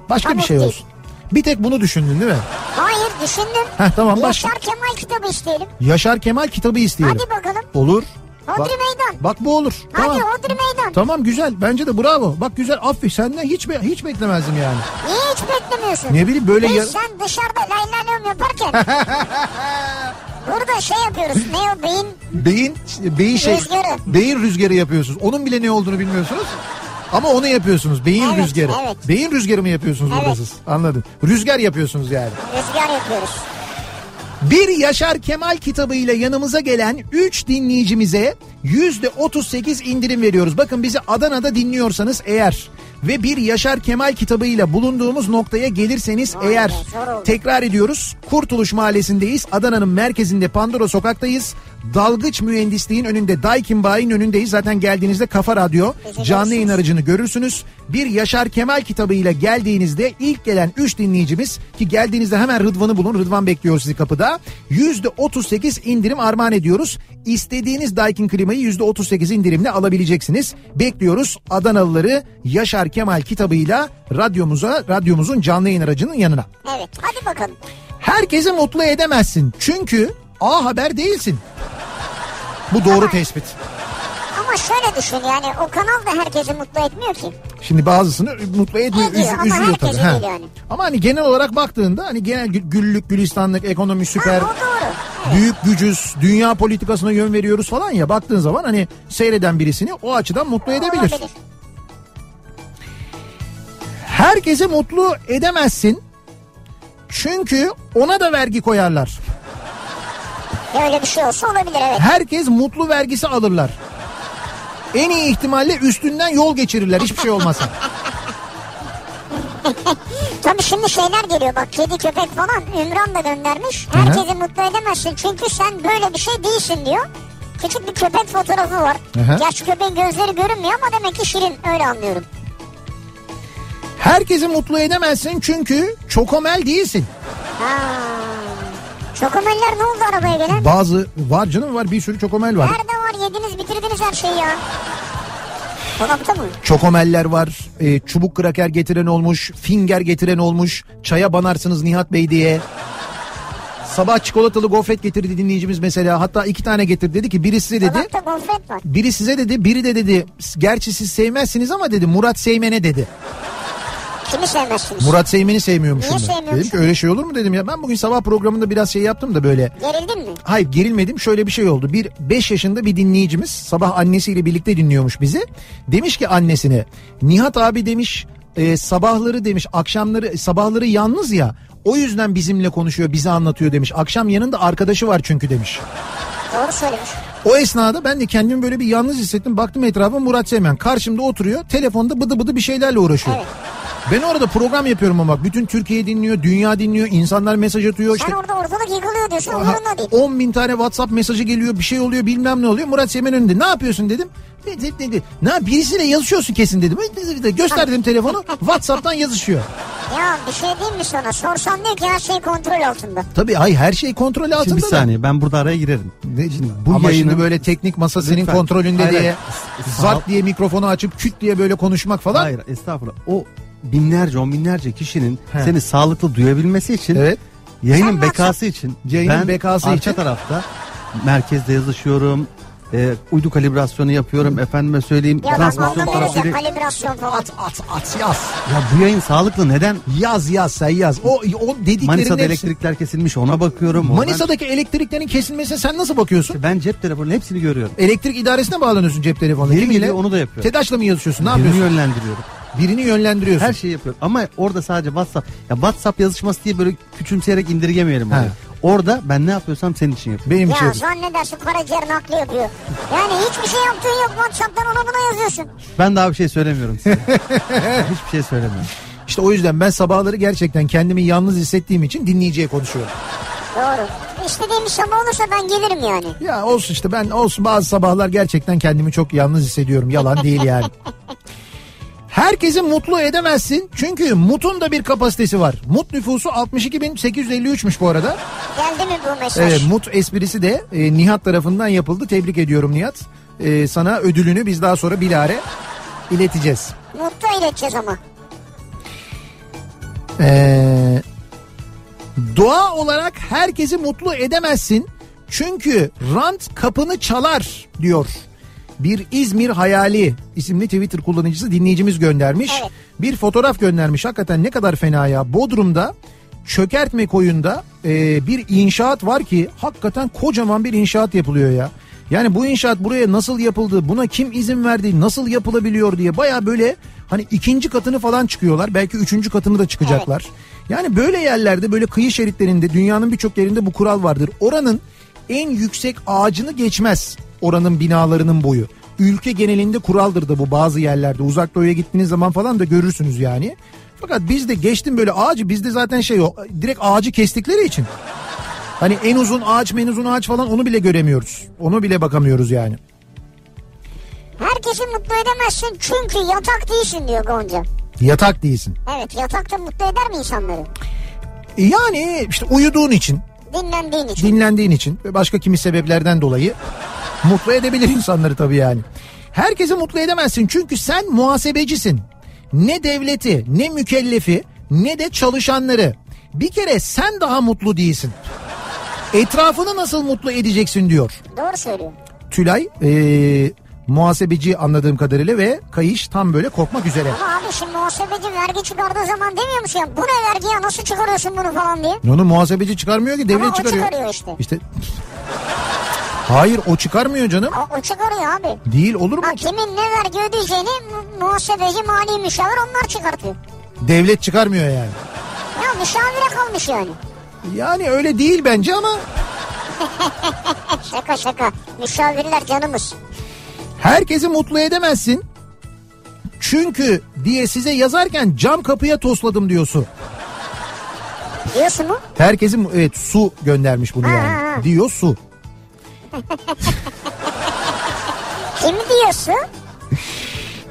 Başka Pamuk bir şey değil. olsun. Bir tek bunu düşündün değil mi? Hayır düşündüm. Heh, tamam, başla. Yaşar Kemal kitabı isteyelim. Yaşar Kemal kitabı isteyelim. Hadi bakalım. Olur. Hodri Bak- meydan. Bak bu olur. Hadi tamam. Hodri meydan. Tamam güzel. Bence de bravo. Bak güzel. Aferin. Senden hiç be- hiç beklemezdim yani. Niye hiç beklemiyorsun? Ne bileyim böyle Biz ya- sen dışarıda laylalyom yaparken burada şey yapıyoruz. Ne o beyin Beyin beyin şey Rüzgarı. beyin rüzgarı yapıyorsunuz. Onun bile ne olduğunu bilmiyorsunuz. Ama onu yapıyorsunuz. Beyin Evet, rüzgarı. evet. Beyin rüzgarı mı yapıyorsunuz burada Evet. siz? Anladım. Rüzgar yapıyorsunuz yani. rüzgar yapıyoruz. Bir Yaşar Kemal kitabıyla yanımıza gelen 3 dinleyicimize %38 indirim veriyoruz. Bakın bizi Adana'da dinliyorsanız eğer ve bir Yaşar Kemal kitabıyla bulunduğumuz noktaya gelirseniz be, eğer tekrar ediyoruz. Kurtuluş Mahallesi'ndeyiz. Adana'nın merkezinde Pandora sokaktayız. Dalgıç mühendisliğin önünde Daikin Bay'in önündeyiz. Zaten geldiğinizde Kafa Radyo canlı yayın aracını görürsünüz. Bir Yaşar Kemal kitabıyla geldiğinizde ilk gelen 3 dinleyicimiz ki geldiğinizde hemen Rıdvan'ı bulun. Rıdvan bekliyor sizi kapıda. %38 indirim armağan ediyoruz. İstediğiniz Daikin klimayı %38 indirimle alabileceksiniz. Bekliyoruz Adanalıları Yaşar Kemal kitabıyla radyomuza, radyomuzun canlı yayın aracının yanına. Evet hadi bakalım. Herkesi mutlu edemezsin. Çünkü A Haber değilsin. Bu doğru tespit. Ama şöyle düşün yani o kanal da herkesi mutlu etmiyor ki. Şimdi bazısını mutlu etmiyor, Ediyor üzü- ama üzüyor herkesi tabii. Ha. değil yani. Ama hani genel olarak baktığında hani genel gü- güllük, gülistanlık, ekonomi süper, Ha, o doğru. büyük gücüz, dünya politikasına yön veriyoruz falan ya baktığın zaman hani seyreden birisini o açıdan mutlu edebilir. Olabilir. Herkese mutlu edemezsin. Çünkü ona da vergi koyarlar. Öyle bir şey olsa olabilir evet. Herkes mutlu vergisi alırlar. En iyi ihtimalle üstünden yol geçirirler hiçbir şey olmasa. Tabii şimdi şeyler geliyor bak kedi köpek falan Ümran da göndermiş. Herkesi mutlu edemezsin çünkü sen böyle bir şey değilsin diyor. Küçük bir köpek fotoğrafı var. Aha. Gerçi köpeğin gözleri görünmüyor ama demek ki şirin öyle anlıyorum. Herkesi mutlu edemezsin çünkü çokomel değilsin. Ha. Çokomeller ne oldu arabaya gelen? Bazı var canım var bir sürü çokomel var. Nerede var yediniz bitirdiniz her şeyi ya. Dolapta mı? Çokomeller var, e, çubuk kraker getiren olmuş, finger getiren olmuş, çaya banarsınız Nihat Bey diye. Sabah çikolatalı gofret getirdi dinleyicimiz mesela. Hatta iki tane getirdi dedi ki biri size dedi. Dolapta gofret var. Biri size dedi biri de dedi gerçi siz sevmezsiniz ama dedi Murat Seymen'e dedi. Kimi sevmezsiniz? Murat Seymen'i sevmiyormuşum. Niye ben. sevmiyormuşsun? Dedim ki öyle şey olur mu dedim ya. Ben bugün sabah programında biraz şey yaptım da böyle. Gerildin mi? Hayır gerilmedim şöyle bir şey oldu. Bir 5 yaşında bir dinleyicimiz sabah annesiyle birlikte dinliyormuş bizi. Demiş ki annesine Nihat abi demiş e, sabahları demiş akşamları sabahları yalnız ya o yüzden bizimle konuşuyor bize anlatıyor demiş. Akşam yanında arkadaşı var çünkü demiş. Doğru söylemiş. O esnada ben de kendimi böyle bir yalnız hissettim. Baktım etrafa Murat Seymen karşımda oturuyor. Telefonda bıdı bıdı bir şeylerle uğraşıyor. Evet. Ben orada program yapıyorum ama bütün Türkiye dinliyor, dünya dinliyor, insanlar mesaj atıyor. Sen işte orada ortalık yıkılıyor diyorsun umurunda değil. 10 bin tane WhatsApp mesajı geliyor bir şey oluyor bilmem ne oluyor. Murat Seymen önünde ne yapıyorsun dedim. Ne birisiyle yazışıyorsun kesin dedim. Dedi, dedi, Gösterdim telefonu WhatsApp'tan yazışıyor. Ya bir şey diyeyim mi sana? Sorsan diyor ki her şey kontrol altında. Tabii ay her şey kontrol altında Şimdi bir da. saniye ben burada araya girerim. Ne- Şimdi bu Ama yayının- şimdi böyle teknik masa senin Lütfen. kontrolünde Hayır, diye zart diye mikrofonu açıp küt diye böyle konuşmak falan. Hayır estağfurullah. O binlerce on binlerce kişinin He. seni sağlıklı duyabilmesi için Evet. yayının Sen bekası için Yayının ben bekası arka için. tarafta merkezde yazışıyorum. E, uydu kalibrasyonu yapıyorum. Efendime söyleyeyim Ya ben transmisyon tarafıyla. kalibrasyon falan. At at at yaz. Ya bu yayın sağlıklı neden? Yaz yaz sen yaz. O, o dediklerin Manisa'da hepsi- elektrikler kesilmiş ona bakıyorum. Manisa'daki elektriklerin kesilmesine sen nasıl bakıyorsun? Ben, ben cep telefonunun hepsini görüyorum. Elektrik idaresine bağlanıyorsun cep telefonuna. Kimiyle? geliyor, onu da yapıyorum. TEDAŞ'la mı yazışıyorsun? Ne Birini yapıyorsun? yönlendiriyorum. Birini yönlendiriyorsun. Her şeyi yapıyorum. Ama orada sadece WhatsApp. Ya WhatsApp yazışması diye böyle küçümseyerek indirgemeyelim. He. Orada ben ne yapıyorsam senin için yapıyorum. Benim Ya için. zannedersin karaciğer nakli yapıyor. Yani hiçbir şey yaptığın yok WhatsApp'tan ona buna yazıyorsun. Ben daha bir şey söylemiyorum size. Hiçbir şey söylemiyorum. İşte o yüzden ben sabahları gerçekten kendimi yalnız hissettiğim için dinleyiciye konuşuyorum. Doğru. İstediğim bir sabah olursa ben gelirim yani. Ya olsun işte ben olsun bazı sabahlar gerçekten kendimi çok yalnız hissediyorum. Yalan değil yani. Herkesi mutlu edemezsin çünkü Mut'un da bir kapasitesi var. Mut nüfusu 62.853'müş bu arada. Geldi mi bu mesaj? Evet Mut esprisi de e, Nihat tarafından yapıldı. Tebrik ediyorum Nihat. E, sana ödülünü biz daha sonra bilare ileteceğiz. Mutlu ileteceğiz ama. Ee, doğa olarak herkesi mutlu edemezsin. Çünkü rant kapını çalar diyor. Bir İzmir Hayali isimli Twitter kullanıcısı dinleyicimiz göndermiş. Evet. Bir fotoğraf göndermiş. Hakikaten ne kadar fena ya. Bodrum'da çökertme koyunda e, bir inşaat var ki hakikaten kocaman bir inşaat yapılıyor ya. Yani bu inşaat buraya nasıl yapıldı, buna kim izin verdi, nasıl yapılabiliyor diye baya böyle hani ikinci katını falan çıkıyorlar. Belki üçüncü katını da çıkacaklar. Yani böyle yerlerde böyle kıyı şeritlerinde dünyanın birçok yerinde bu kural vardır. Oranın en yüksek ağacını geçmez oranın binalarının boyu. Ülke genelinde kuraldır da bu bazı yerlerde. Uzak doğuya gittiğiniz zaman falan da görürsünüz yani. Fakat bizde geçtim böyle ağacı bizde zaten şey o direkt ağacı kestikleri için. Hani en uzun ağaç en uzun ağaç falan onu bile göremiyoruz. Onu bile bakamıyoruz yani. Herkesi mutlu edemezsin çünkü yatak değilsin diyor Gonca. Yatak değilsin. Evet yatak da mutlu eder mi insanları? Yani işte uyuduğun için, Dinlendiğin için. dinlendiğin için ve başka kimi sebeplerden dolayı mutlu edebilir insanları tabii yani. Herkesi mutlu edemezsin çünkü sen muhasebecisin. Ne devleti, ne mükellefi, ne de çalışanları. Bir kere sen daha mutlu değilsin. Etrafını nasıl mutlu edeceksin diyor. Doğru söylüyor. Tülay e, muhasebeci anladığım kadarıyla ve Kayış tam böyle kopmak üzere. Ama abi şimdi muhasebeci vergi çıkardığı zaman demiyor musun ya bu ne vergi ya nasıl çıkarıyorsun bunu falan diye. Onu muhasebeci çıkarmıyor ki devlet Ama o çıkarıyor. çıkarıyor işte. İşte Hayır o çıkarmıyor canım. O, o çıkarıyor abi. Değil olur mu? Ha, kimin ne vergi ödeyeceğini mu- muhasebeci mali müşavir onlar çıkartıyor. Devlet çıkarmıyor yani. Ya müşavire kalmış yani. Yani öyle değil bence ama Şaka şaka. Müşavirler canımız. Herkesi mutlu edemezsin. Çünkü diye size yazarken cam kapıya tosladım diyor su. Diyorsun mu? Herkesi evet su göndermiş bunu Ha, yani. ha. Diyor su. Kimi diyorsun?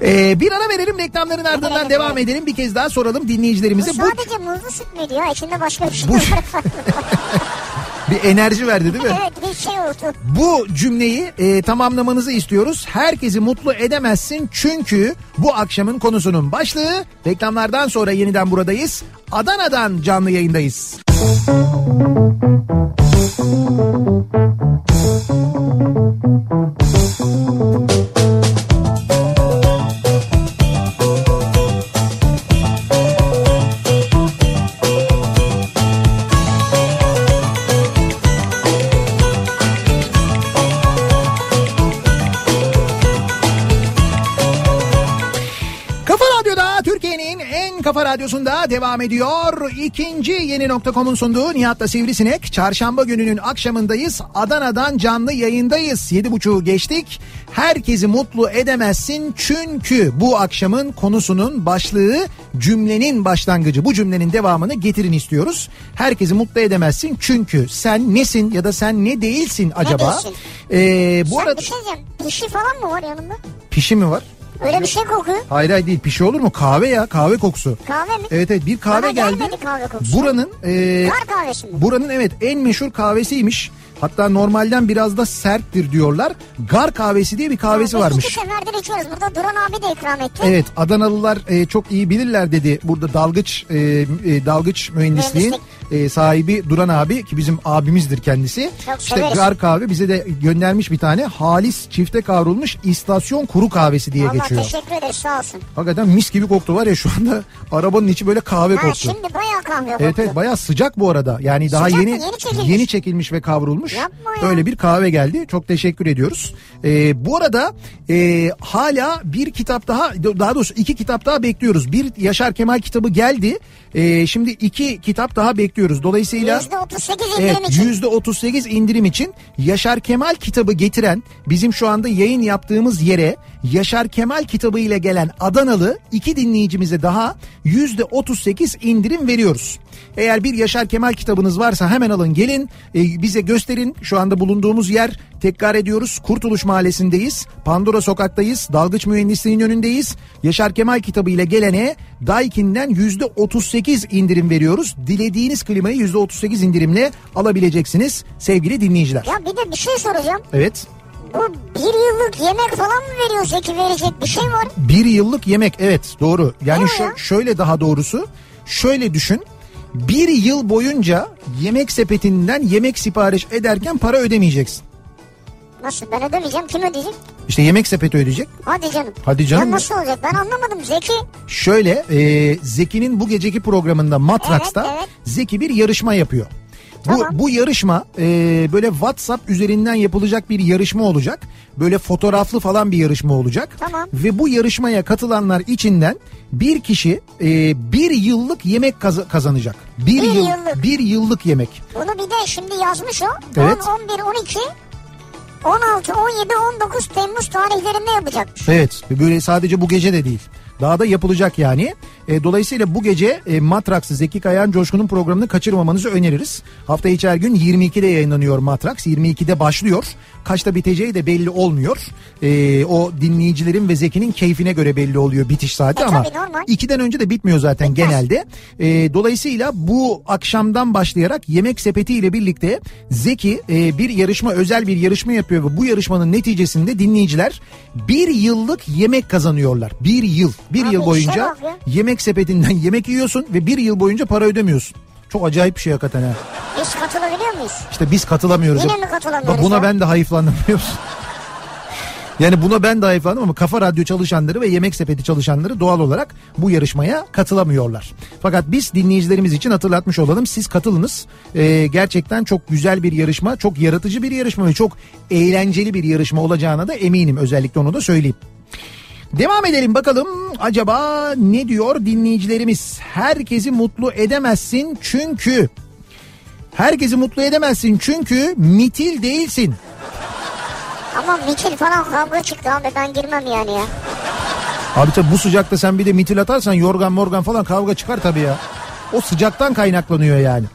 Ee, bir ara verelim reklamların ardından devam edelim. Bir kez daha soralım Bu dinleyicilerimize. Bu, sadece muzlu süt müydü ya? İçinde başka bir şey Bu- var. bir enerji verdi değil mi? evet bir şey oldu. Bu cümleyi e, tamamlamanızı istiyoruz. Herkesi mutlu edemezsin çünkü bu akşamın konusunun başlığı. Reklamlardan sonra yeniden buradayız. Adana'dan canlı yayındayız. Kafa Radyosu'nda devam ediyor. İkinci yeni nokta.com'un sunduğu Nihat'la Sivrisinek. Çarşamba gününün akşamındayız. Adana'dan canlı yayındayız. Yedi buçuğu geçtik. Herkesi mutlu edemezsin çünkü bu akşamın konusunun başlığı cümlenin başlangıcı. Bu cümlenin devamını getirin istiyoruz. Herkesi mutlu edemezsin çünkü sen nesin ya da sen ne değilsin acaba? değilsin? Ee, bu Sen arada bir şey diyeceğim. Pişi falan mı var yanında? pişi mi var? Öyle bir şey kokuyor. Hayır hayır değil pişi olur mu? Kahve ya kahve kokusu. Kahve mi? Evet evet bir kahve Bana geldi. kahve kokusu. Buranın e, Kar kahvesi mi? buranın evet en meşhur kahvesiymiş. Hatta normalden biraz da serttir diyorlar. Gar kahvesi diye bir kahvesi Biz varmış. iki seferdir içiyoruz. Burada Duran abi de ikram etti. Evet Adanalılar e, çok iyi bilirler dedi. Burada dalgıç e, e, dalgıç mühendisliğin e, sahibi Duran abi ki bizim abimizdir kendisi. Çok işte severiz. Gar kahve bize de göndermiş bir tane halis çifte kavrulmuş istasyon kuru kahvesi diye Valla geçiyor. teşekkür ederiz sağ olsun. Hakikaten mis gibi koktu var ya şu anda arabanın içi böyle kahve Ha, koktu. şimdi bayağı kahve koktu. Evet evet bayağı sıcak bu arada. Yani daha Sıcak mı? yeni Yeni çekilmiş. yeni çekilmiş ve kavrulmuş. Yapma ya. Öyle bir kahve geldi. Çok teşekkür ediyoruz. Ee, bu arada e, hala bir kitap daha daha doğrusu iki kitap daha bekliyoruz. Bir Yaşar Kemal kitabı geldi. Ee, şimdi iki kitap daha bekliyoruz. Dolayısıyla %38 indirim Evet için. yüzde 38 indirim için Yaşar Kemal kitabı getiren bizim şu anda yayın yaptığımız yere Yaşar Kemal kitabı ile gelen Adanalı iki dinleyicimize daha yüzde 38 indirim veriyoruz. Eğer bir Yaşar Kemal kitabınız varsa hemen alın gelin e, bize gösterin şu anda bulunduğumuz yer tekrar ediyoruz Kurtuluş Mahallesi'ndeyiz Pandora Sokak'tayız Dalgıç Mühendisliğin önündeyiz Yaşar Kemal kitabı ile gelene Daikin'den yüzde 38 indirim veriyoruz. Dilediğiniz klimayı yüzde 38 indirimle alabileceksiniz sevgili dinleyiciler. Ya bir de bir şey soracağım. Evet Bu bir yıllık yemek falan mı veriyor Zeki verecek bir şey var? bir yıllık yemek evet doğru. Yani şö- ya? şöyle daha doğrusu şöyle düşün. Bir yıl boyunca yemek sepetinden yemek sipariş ederken para ödemeyeceksin. Nasıl ben ödemeyeceğim kim ödeyecek? İşte yemek sepeti ödeyecek. Hadi canım. Hadi canım. Ya nasıl olacak ben anlamadım Zeki. Şöyle e, Zeki'nin bu geceki programında Matrax'ta Evet, evet. Zeki bir yarışma yapıyor. Bu, Tamam. bu yarışma e, böyle WhatsApp üzerinden yapılacak bir yarışma olacak. Böyle fotoğraflı falan bir yarışma olacak. Tamam. Ve bu yarışmaya katılanlar içinden bir kişi e, bir yıllık yemek kaz- kazanacak. Bir, Bir yıl, yıllık. bir yıllık yemek. Bunu bir de şimdi yazmış o. Evet. 10, 11, 12, 16, 17, 19 Temmuz tarihlerinde yapacakmış. Evet böyle sadece bu gece de değil. Daha da yapılacak yani. E, dolayısıyla bu gece e, Matrax Zeki Kayan Coşkun'un programını kaçırmamanızı öneririz. Hafta içi her gün 22'de yayınlanıyor Matrax. 22'de başlıyor. Kaçta biteceği de belli olmuyor. E, o dinleyicilerin ve Zeki'nin keyfine göre belli oluyor bitiş saati E, ama tabii. 2'den önce de bitmiyor zaten Bitmez. genelde. E, dolayısıyla bu akşamdan başlayarak yemek sepeti ile birlikte Zeki e, bir yarışma özel bir yarışma yapıyor ve bu yarışmanın neticesinde dinleyiciler bir yıllık yemek kazanıyorlar. Bir yıl. Bir Abi yıl boyunca yemek sepetinden yemek yiyorsun ve bir yıl boyunca para ödemiyorsun. Çok acayip bir şey hakikaten ha. Biz katılabiliyor muyuz? İşte biz katılamıyoruz. Yine mi katılamıyoruz Bak Buna ya? ben de hayıflandım biliyor musun? Yani buna ben de hayıflandım ama Kafa Radyo çalışanları ve Yemek Sepeti çalışanları doğal olarak bu yarışmaya katılamıyorlar. Fakat biz dinleyicilerimiz için hatırlatmış olalım. Siz katılınız. Ee, gerçekten çok güzel bir yarışma, çok yaratıcı bir yarışma ve çok eğlenceli bir yarışma olacağına da eminim. Özellikle onu da söyleyeyim. Devam edelim bakalım acaba ne diyor dinleyicilerimiz? Herkesi mutlu edemezsin çünkü herkesi mutlu edemezsin çünkü mitil değilsin. Ama mitil falan kavga çıktı abi ben girmem yani ya. Abi tabi bu sıcakta sen bir de mitil atarsan yorgan morgan falan kavga çıkar tabii ya. O sıcaktan kaynaklanıyor yani.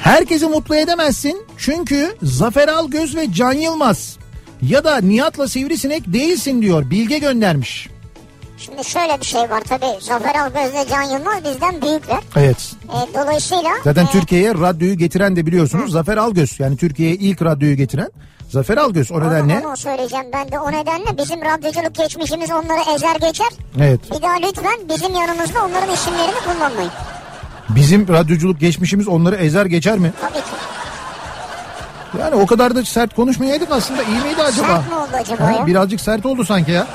Herkesi mutlu edemezsin çünkü Zafer Algöz ve Can Yılmaz ya da Nihat'la Sivrisinek değilsin diyor Bilge göndermiş. Şimdi şöyle bir şey var tabii. Zafer Algöz'le Can Yılmaz bizden büyükler. Evet E, dolayısıyla... zaten e, Türkiye'ye radyoyu getiren de biliyorsunuz Zafer Algöz yani Türkiye'ye ilk radyoyu getiren Zafer Algöz o nedenle. Onu, onu söyleyeceğim ben de o nedenle bizim radyoculuk geçmişimiz onları ezer geçer. Evet Bir daha lütfen bizim yanımızda onların isimlerini kullanmayın. bizim radyoculuk geçmişimiz onları ezer geçer mi? Tabii ki. Yani o kadar da sert konuşmayaydık aslında iyi miydi acaba? Sert mi oldu acaba Ha, ya? birazcık sert oldu sanki ya.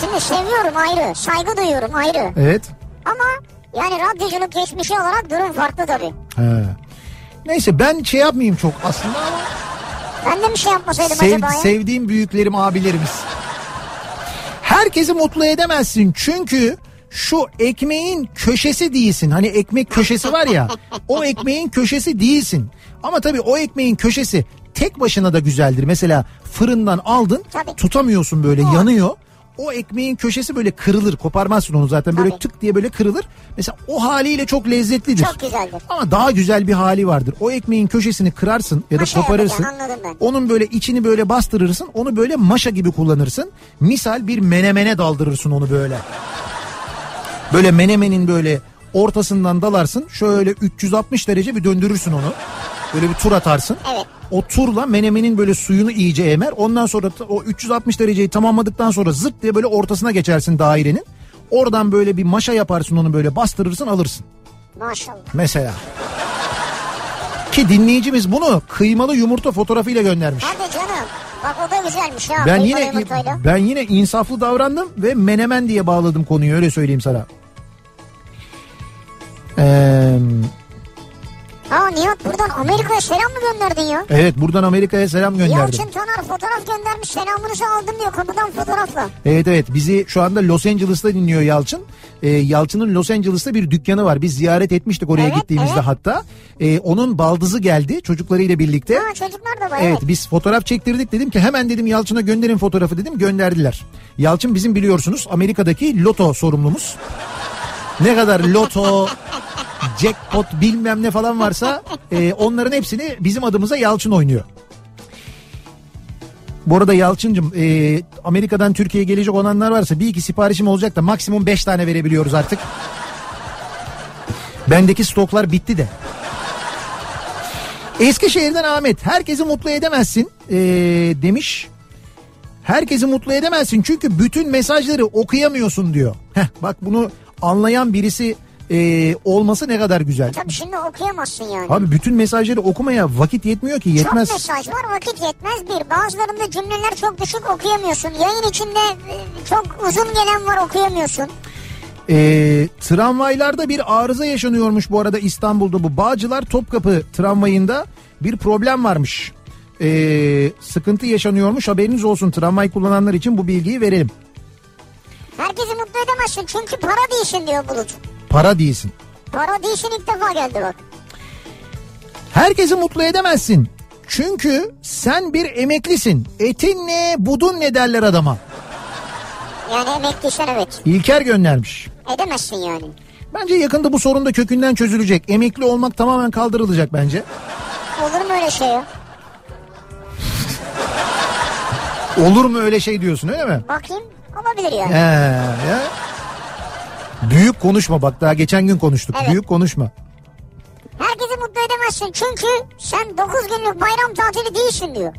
Şimdi seviyorum ayrı, saygı duyuyorum ayrı. Evet. Ama yani radyoculuk geçmişi olarak durum farklı tabii. He. Neyse ben şey yapmayayım çok aslında ama Ben de bir şey yapmasaydım sev- acaba ya? sevdiğim büyüklerim abilerimiz. Herkesi mutlu edemezsin çünkü şu ekmeğin köşesi değilsin. Hani ekmek köşesi var ya o ekmeğin köşesi değilsin. Ama tabii o ekmeğin köşesi tek başına da güzeldir. Mesela fırından aldın Tabii. tutamıyorsun böyle yanıyor. O ekmeğin köşesi böyle kırılır koparmazsın onu zaten böyle Tabii. tık diye böyle kırılır. Mesela o haliyle çok lezzetlidir. Çok güzeldir. Ama daha güzel bir hali vardır. O ekmeğin köşesini kırarsın ya da Maşa koparırsın. Onun böyle içini böyle bastırırsın. Onu böyle maşa gibi kullanırsın. Misal bir menemene daldırırsın onu böyle. Böyle menemenin böyle ortasından dalarsın. Şöyle 360 derece bir döndürürsün onu. Böyle bir tur atarsın. Evet. O turla menemenin böyle suyunu iyice emer. Ondan sonra o 360 dereceyi tamamladıktan sonra zırt diye böyle ortasına geçersin dairenin. Oradan böyle bir maşa yaparsın onu böyle bastırırsın alırsın. Maşallah. Mesela. Ki dinleyicimiz bunu kıymalı yumurta fotoğrafıyla göndermiş. Hadi canım. Bak o da güzelmiş ya. Ben yine yumurtayla. ben yine insaflı davrandım ve menemen diye bağladım konuyu öyle söyleyeyim sana. Ee, Aa Nihat buradan Amerika'ya selam mı gönderdin ya? evet buradan Amerika'ya selam gönderdim. Yalçın Taner fotoğraf göndermiş selamınızı aldım diyor kapıdan fotoğrafla. Evet evet bizi şu anda Los Angeles'ta dinliyor Yalçın. Ee, Yalçın'ın Los Angeles'ta bir dükkanı var. Biz ziyaret etmiştik oraya Evet, gittiğimizde evet. hatta. Ee, onun baldızı geldi çocuklarıyla birlikte. Ha çocuklar da var Evet evet. biz fotoğraf çektirdik dedim ki hemen dedim Yalçın'a gönderin fotoğrafı dedim gönderdiler. Yalçın bizim biliyorsunuz Amerika'daki loto sorumlumuz. Ne kadar loto, jackpot bilmem ne falan varsa e, onların hepsini bizim adımıza Yalçın oynuyor. Bu arada Yalçıncım e, Amerika'dan Türkiye'ye gelecek olanlar varsa bir iki siparişim olacak da maksimum beş tane verebiliyoruz artık. Bendeki stoklar bitti de. Eskişehir'den Ahmet herkesi mutlu edemezsin ee, demiş. Herkesi mutlu edemezsin çünkü bütün mesajları okuyamıyorsun diyor. Heh, bak bunu anlayan birisi ee, olması ne kadar güzel. Tabii şimdi okuyamazsın yani. Abi bütün mesajları okumaya vakit yetmiyor ki yetmez. Çok mesaj var vakit yetmez bir. Bazılarında cümleler çok düşük okuyamıyorsun. Yayın içinde e, çok uzun gelen var okuyamıyorsun. Ee, tramvaylarda bir arıza yaşanıyormuş bu arada İstanbul'da bu Bağcılar Topkapı tramvayında bir problem varmış. Ee, sıkıntı yaşanıyormuş haberiniz olsun tramvay kullananlar için bu bilgiyi verelim. Herkesi mutlu edemezsin çünkü para değilsin diyor Bulut. Para değilsin. Para değilsin ilk defa geldi bak. Herkesi mutlu edemezsin. Çünkü sen bir emeklisin. Etin ne budun ne derler adama. Yani emekliysen evet. İlker göndermiş. Edemezsin yani. Bence yakında bu sorun da kökünden çözülecek. Emekli olmak tamamen kaldırılacak bence. Olur mu öyle şey ya? Olur mu öyle şey diyorsun öyle mi? Bakayım olabilir yani. He, ya. Büyük konuşma bak daha geçen gün konuştuk. Evet. Büyük konuşma. Herkesi mutlu edemezsin çünkü sen 9 günlük bayram tatili değilsin diyor.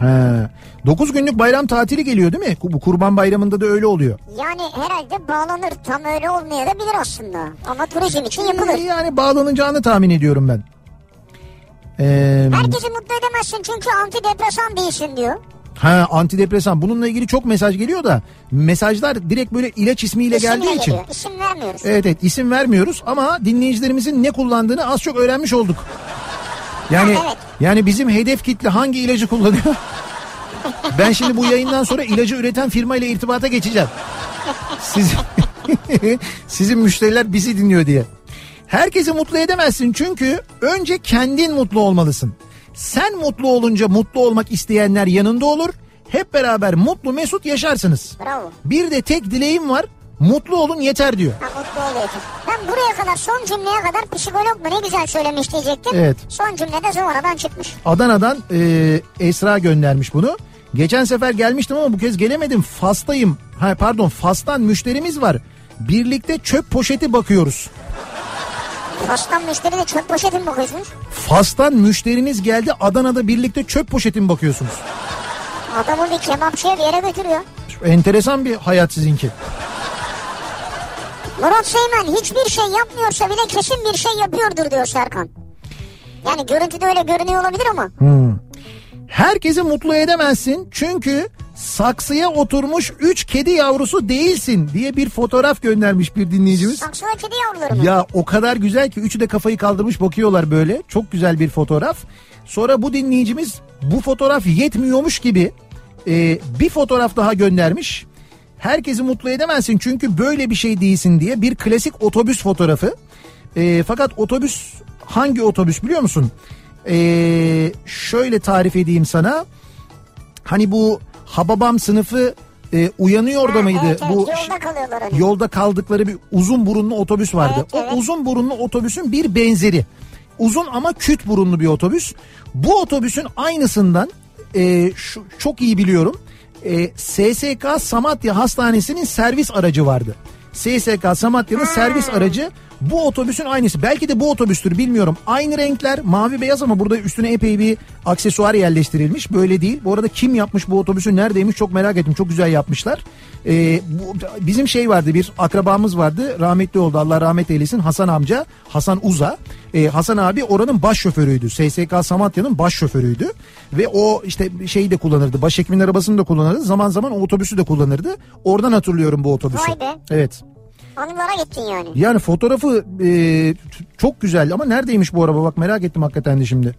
He. 9 günlük bayram tatili geliyor değil mi? Bu kurban bayramında da öyle oluyor. Yani herhalde bağlanır tam öyle olmayabilir aslında. Ama turizm için yapılır. Yani bağlanacağını tahmin ediyorum ben. Ee, Herkesi mutlu edemezsin çünkü antidepresan değilsin diyor. Ha antidepresan bununla ilgili çok mesaj geliyor da mesajlar direkt böyle ilaç ismiyle İsimle geldiği için. geliyor. İsim vermiyoruz. Evet evet isim vermiyoruz ama dinleyicilerimizin ne kullandığını az çok öğrenmiş olduk. Yani Ha, evet. yani bizim hedef kitle hangi ilacı kullanıyor? ben şimdi bu yayından sonra ilacı üreten firma ile irtibata geçeceğim. Siz sizin müşteriler bizi dinliyor diye. Herkesi mutlu edemezsin çünkü önce kendin mutlu olmalısın. Sen mutlu olunca mutlu olmak isteyenler yanında olur. Hep beraber mutlu mesut yaşarsınız. Bravo. Bir de tek dileğim var. Mutlu olun yeter diyor. Ha, mutlu oluyorsun. Ben buraya kadar son cümleye kadar psikolog mu ne güzel söylemiş diyecektim. Evet. Son cümlede sonradan çıkmış. Adana'dan e, Esra göndermiş bunu. Geçen sefer gelmiştim ama bu kez gelemedim. Fas'tayım. Ha pardon Fas'tan müşterimiz var. Birlikte çöp poşeti bakıyoruz. Fas'tan müşteri de çöp poşeti mi bakıyorsunuz? Fas'tan müşteriniz geldi Adana'da birlikte çöp poşeti mi bakıyorsunuz? Adamı bir kebapçıya bir yere götürüyor. Enteresan bir hayat sizinki. Murat Seymen hiçbir şey yapmıyorsa bile kesin bir şey yapıyordur diyor Serkan. Yani görüntüde öyle görünüyor olabilir ama. Herkesi mutlu edemezsin çünkü saksıya oturmuş 3 kedi yavrusu değilsin diye bir fotoğraf göndermiş bir dinleyicimiz. Saksıda kedi yavruları mı? Ya o kadar güzel ki üçü de kafayı kaldırmış bakıyorlar böyle. Çok güzel bir fotoğraf. Sonra bu dinleyicimiz bu fotoğraf yetmiyormuş gibi e, bir fotoğraf daha göndermiş. herkesi mutlu edemezsin çünkü böyle bir şey değilsin diye bir klasik otobüs fotoğrafı. Ee, fakat otobüs hangi otobüs biliyor musun? Ee, şöyle tarif edeyim sana. Hani bu Hababam sınıfı e, uyanıyor da mıydı? evet, evet, bu yolda kalıyorlar hani. yolda kaldıkları bir uzun burunlu otobüs vardı. Evet, evet. O uzun burunlu otobüsün bir benzeri. Uzun ama küt burunlu bir otobüs. Bu otobüsün aynısından e, şu, çok iyi biliyorum. E, SSK Samatya Hastanesi'nin servis aracı vardı. SSK Samatya'nın servis aracı bu otobüsün aynısı. Belki de bu otobüstür bilmiyorum. Aynı renkler mavi beyaz ama burada üstüne epey bir aksesuar yerleştirilmiş. Böyle değil. Bu arada kim yapmış bu otobüsü neredeymiş çok merak ettim. Çok güzel yapmışlar. Ee, bu, bizim şey vardı bir akrabamız vardı. Rahmetli oldu Allah rahmet eylesin. Hasan amca. Hasan Uza. Ee, Hasan abi oranın baş şoförüydü. SSK Samatya'nın baş şoförüydü. Ve o işte şeyi de kullanırdı. Başhekimin arabasını da kullanırdı. Zaman zaman o otobüsü de kullanırdı. Oradan hatırlıyorum bu otobüsü. Vay be. Evet. Anılara gittin yani. Yani fotoğrafı e, çok güzel ama neredeymiş bu araba bak merak ettim hakikaten de şimdi.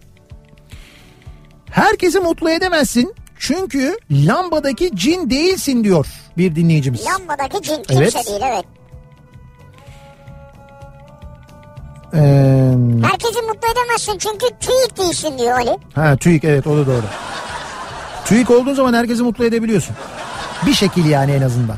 Herkesi mutlu edemezsin çünkü lambadaki cin değilsin diyor bir dinleyicimiz. Lambadaki cin kimse Evet. değil evet. Ee, Herkesi mutlu edemezsin çünkü TÜİK değilsin diyor Ali. ha TÜİK evet o da doğru. TÜİK olduğun zaman herkesi mutlu edebiliyorsun. Bir şekil yani en azından.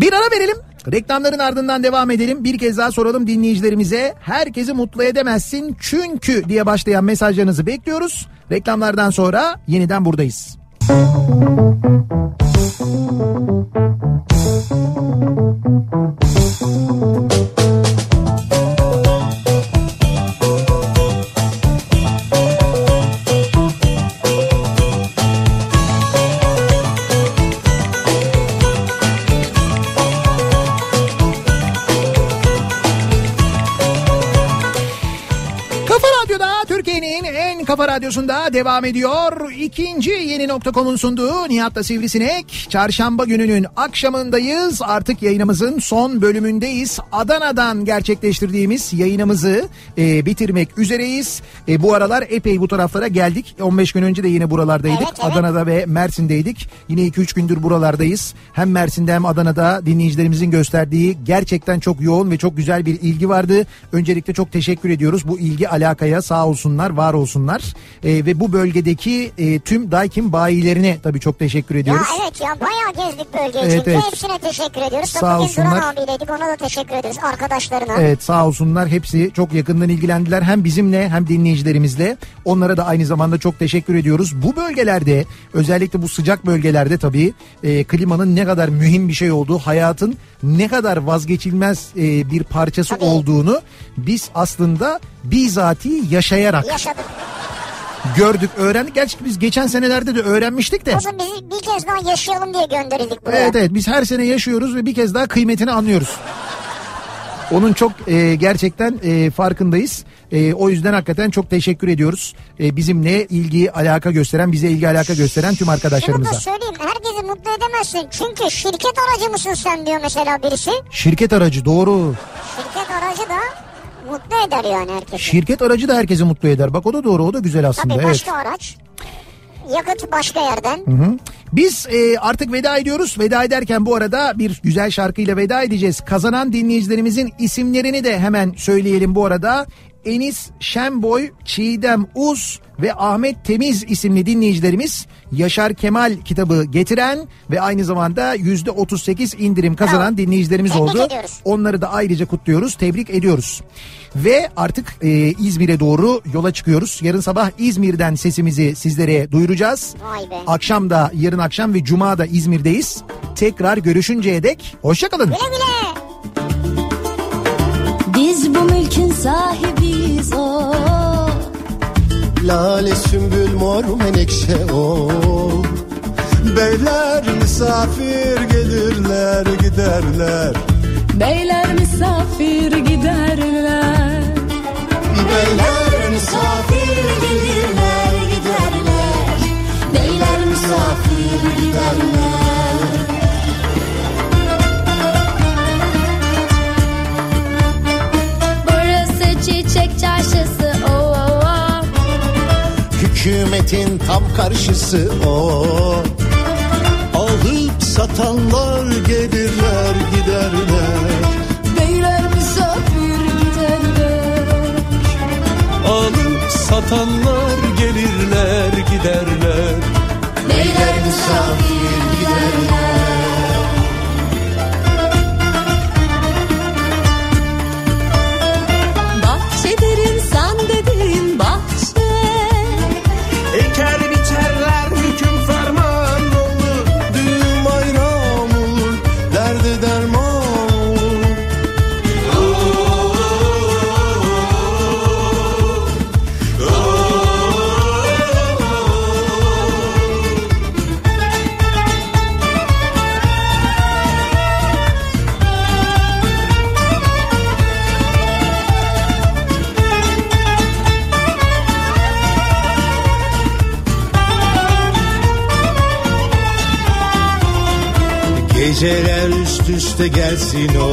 Bir ara verelim. Reklamların ardından devam edelim. Bir kez daha soralım dinleyicilerimize. Herkesi mutlu edemezsin çünkü diye başlayan mesajlarınızı bekliyoruz. Reklamlardan sonra yeniden buradayız. Kafa radyosunda devam ediyor. İkinci yeni nokta.com'un sunduğu Nihat'la Sivrisinek. Çarşamba gününün akşamındayız. Artık yayınımızın son bölümündeyiz. Adana'dan gerçekleştirdiğimiz yayınımızı e, bitirmek üzereyiz. E, bu aralar epey bu taraflara geldik. 15 gün önce de yine buralardaydık. Evet, evet. Adana'da ve Mersin'deydik. Yine 2-3 gündür buralardayız. Hem Mersin'de hem Adana'da dinleyicilerimizin gösterdiği gerçekten çok yoğun ve çok güzel bir ilgi vardı. Öncelikle çok teşekkür ediyoruz bu ilgi alakaya sağ olsunlar, var olsunlar. E, ve bu bölgedeki e, tüm Daikin bayilerine tabii çok teşekkür Ya ediyoruz. evet ya bayağı gezdik bölgeyi Evet, çünkü evet. hepsine teşekkür ediyoruz. Sağ Tabii bugün Duran olsunlar. abiyleydik ona da teşekkür ediyoruz arkadaşlarına. Evet sağ olsunlar hepsi çok yakından ilgilendiler hem bizimle hem dinleyicilerimizle. Onlara da aynı zamanda çok teşekkür ediyoruz. Bu bölgelerde özellikle bu sıcak bölgelerde tabii e, klimanın ne kadar mühim bir şey olduğu, hayatın ne kadar vazgeçilmez e, bir parçası Tabii. olduğunu biz aslında bizatihi yaşayarak Yaşadık. Gördük, öğrendik. Gerçi biz geçen senelerde de öğrenmiştik de. O zaman bizi bir kez daha yaşayalım diye gönderildik buraya. Evet evet biz her sene yaşıyoruz ve bir kez daha kıymetini anlıyoruz. Onun çok e, gerçekten e, farkındayız. E, o yüzden hakikaten çok teşekkür ediyoruz. E, bizimle ilgi alaka gösteren, bize ilgi alaka gösteren tüm Şunu da arkadaşlarımıza. söyleyeyim herkesi mutlu edemezsin. Çünkü şirket aracı mısın sen diyor mesela birisi. Şirket aracı doğru. Şirket aracı da mutlu eder yani herkesi. Şirket aracı da herkesi mutlu eder. Bak o da doğru, o da güzel aslında. Tabii evet. başka araç. Yakıt başka yerden. Hı. Biz e, artık veda ediyoruz. Veda ederken bu arada bir güzel şarkıyla veda edeceğiz. Kazanan dinleyicilerimizin isimlerini de hemen söyleyelim bu arada. Enis Şenboy, Çiğdem Uz ve Ahmet Temiz isimli dinleyicilerimiz Yaşar Kemal kitabı getiren ve aynı zamanda %38 indirim kazanan Bravo. dinleyicilerimiz Tebrik oldu. ediyoruz. Onları da ayrıca kutluyoruz, tebrik ediyoruz. Ve artık e, İzmir'e doğru yola çıkıyoruz. Yarın sabah İzmir'den sesimizi sizlere duyuracağız. Vay be. Akşam da yarın akşam ve cuma da İzmir'deyiz. Tekrar görüşünceye dek hoşçakalın. Güle güle. Biz bu mülkün sahibiyiz o. Lale sümbül mor menekşe o Beyler misafir gelirler giderler Beyler misafir giderler. Beyler misafir gelirler giderler Beyler misafir giderler Burası çiçek çarşısı o o o. Hükümetin tam karşısı o Alıp satanlar gelirler giderler Alıp üste gelsin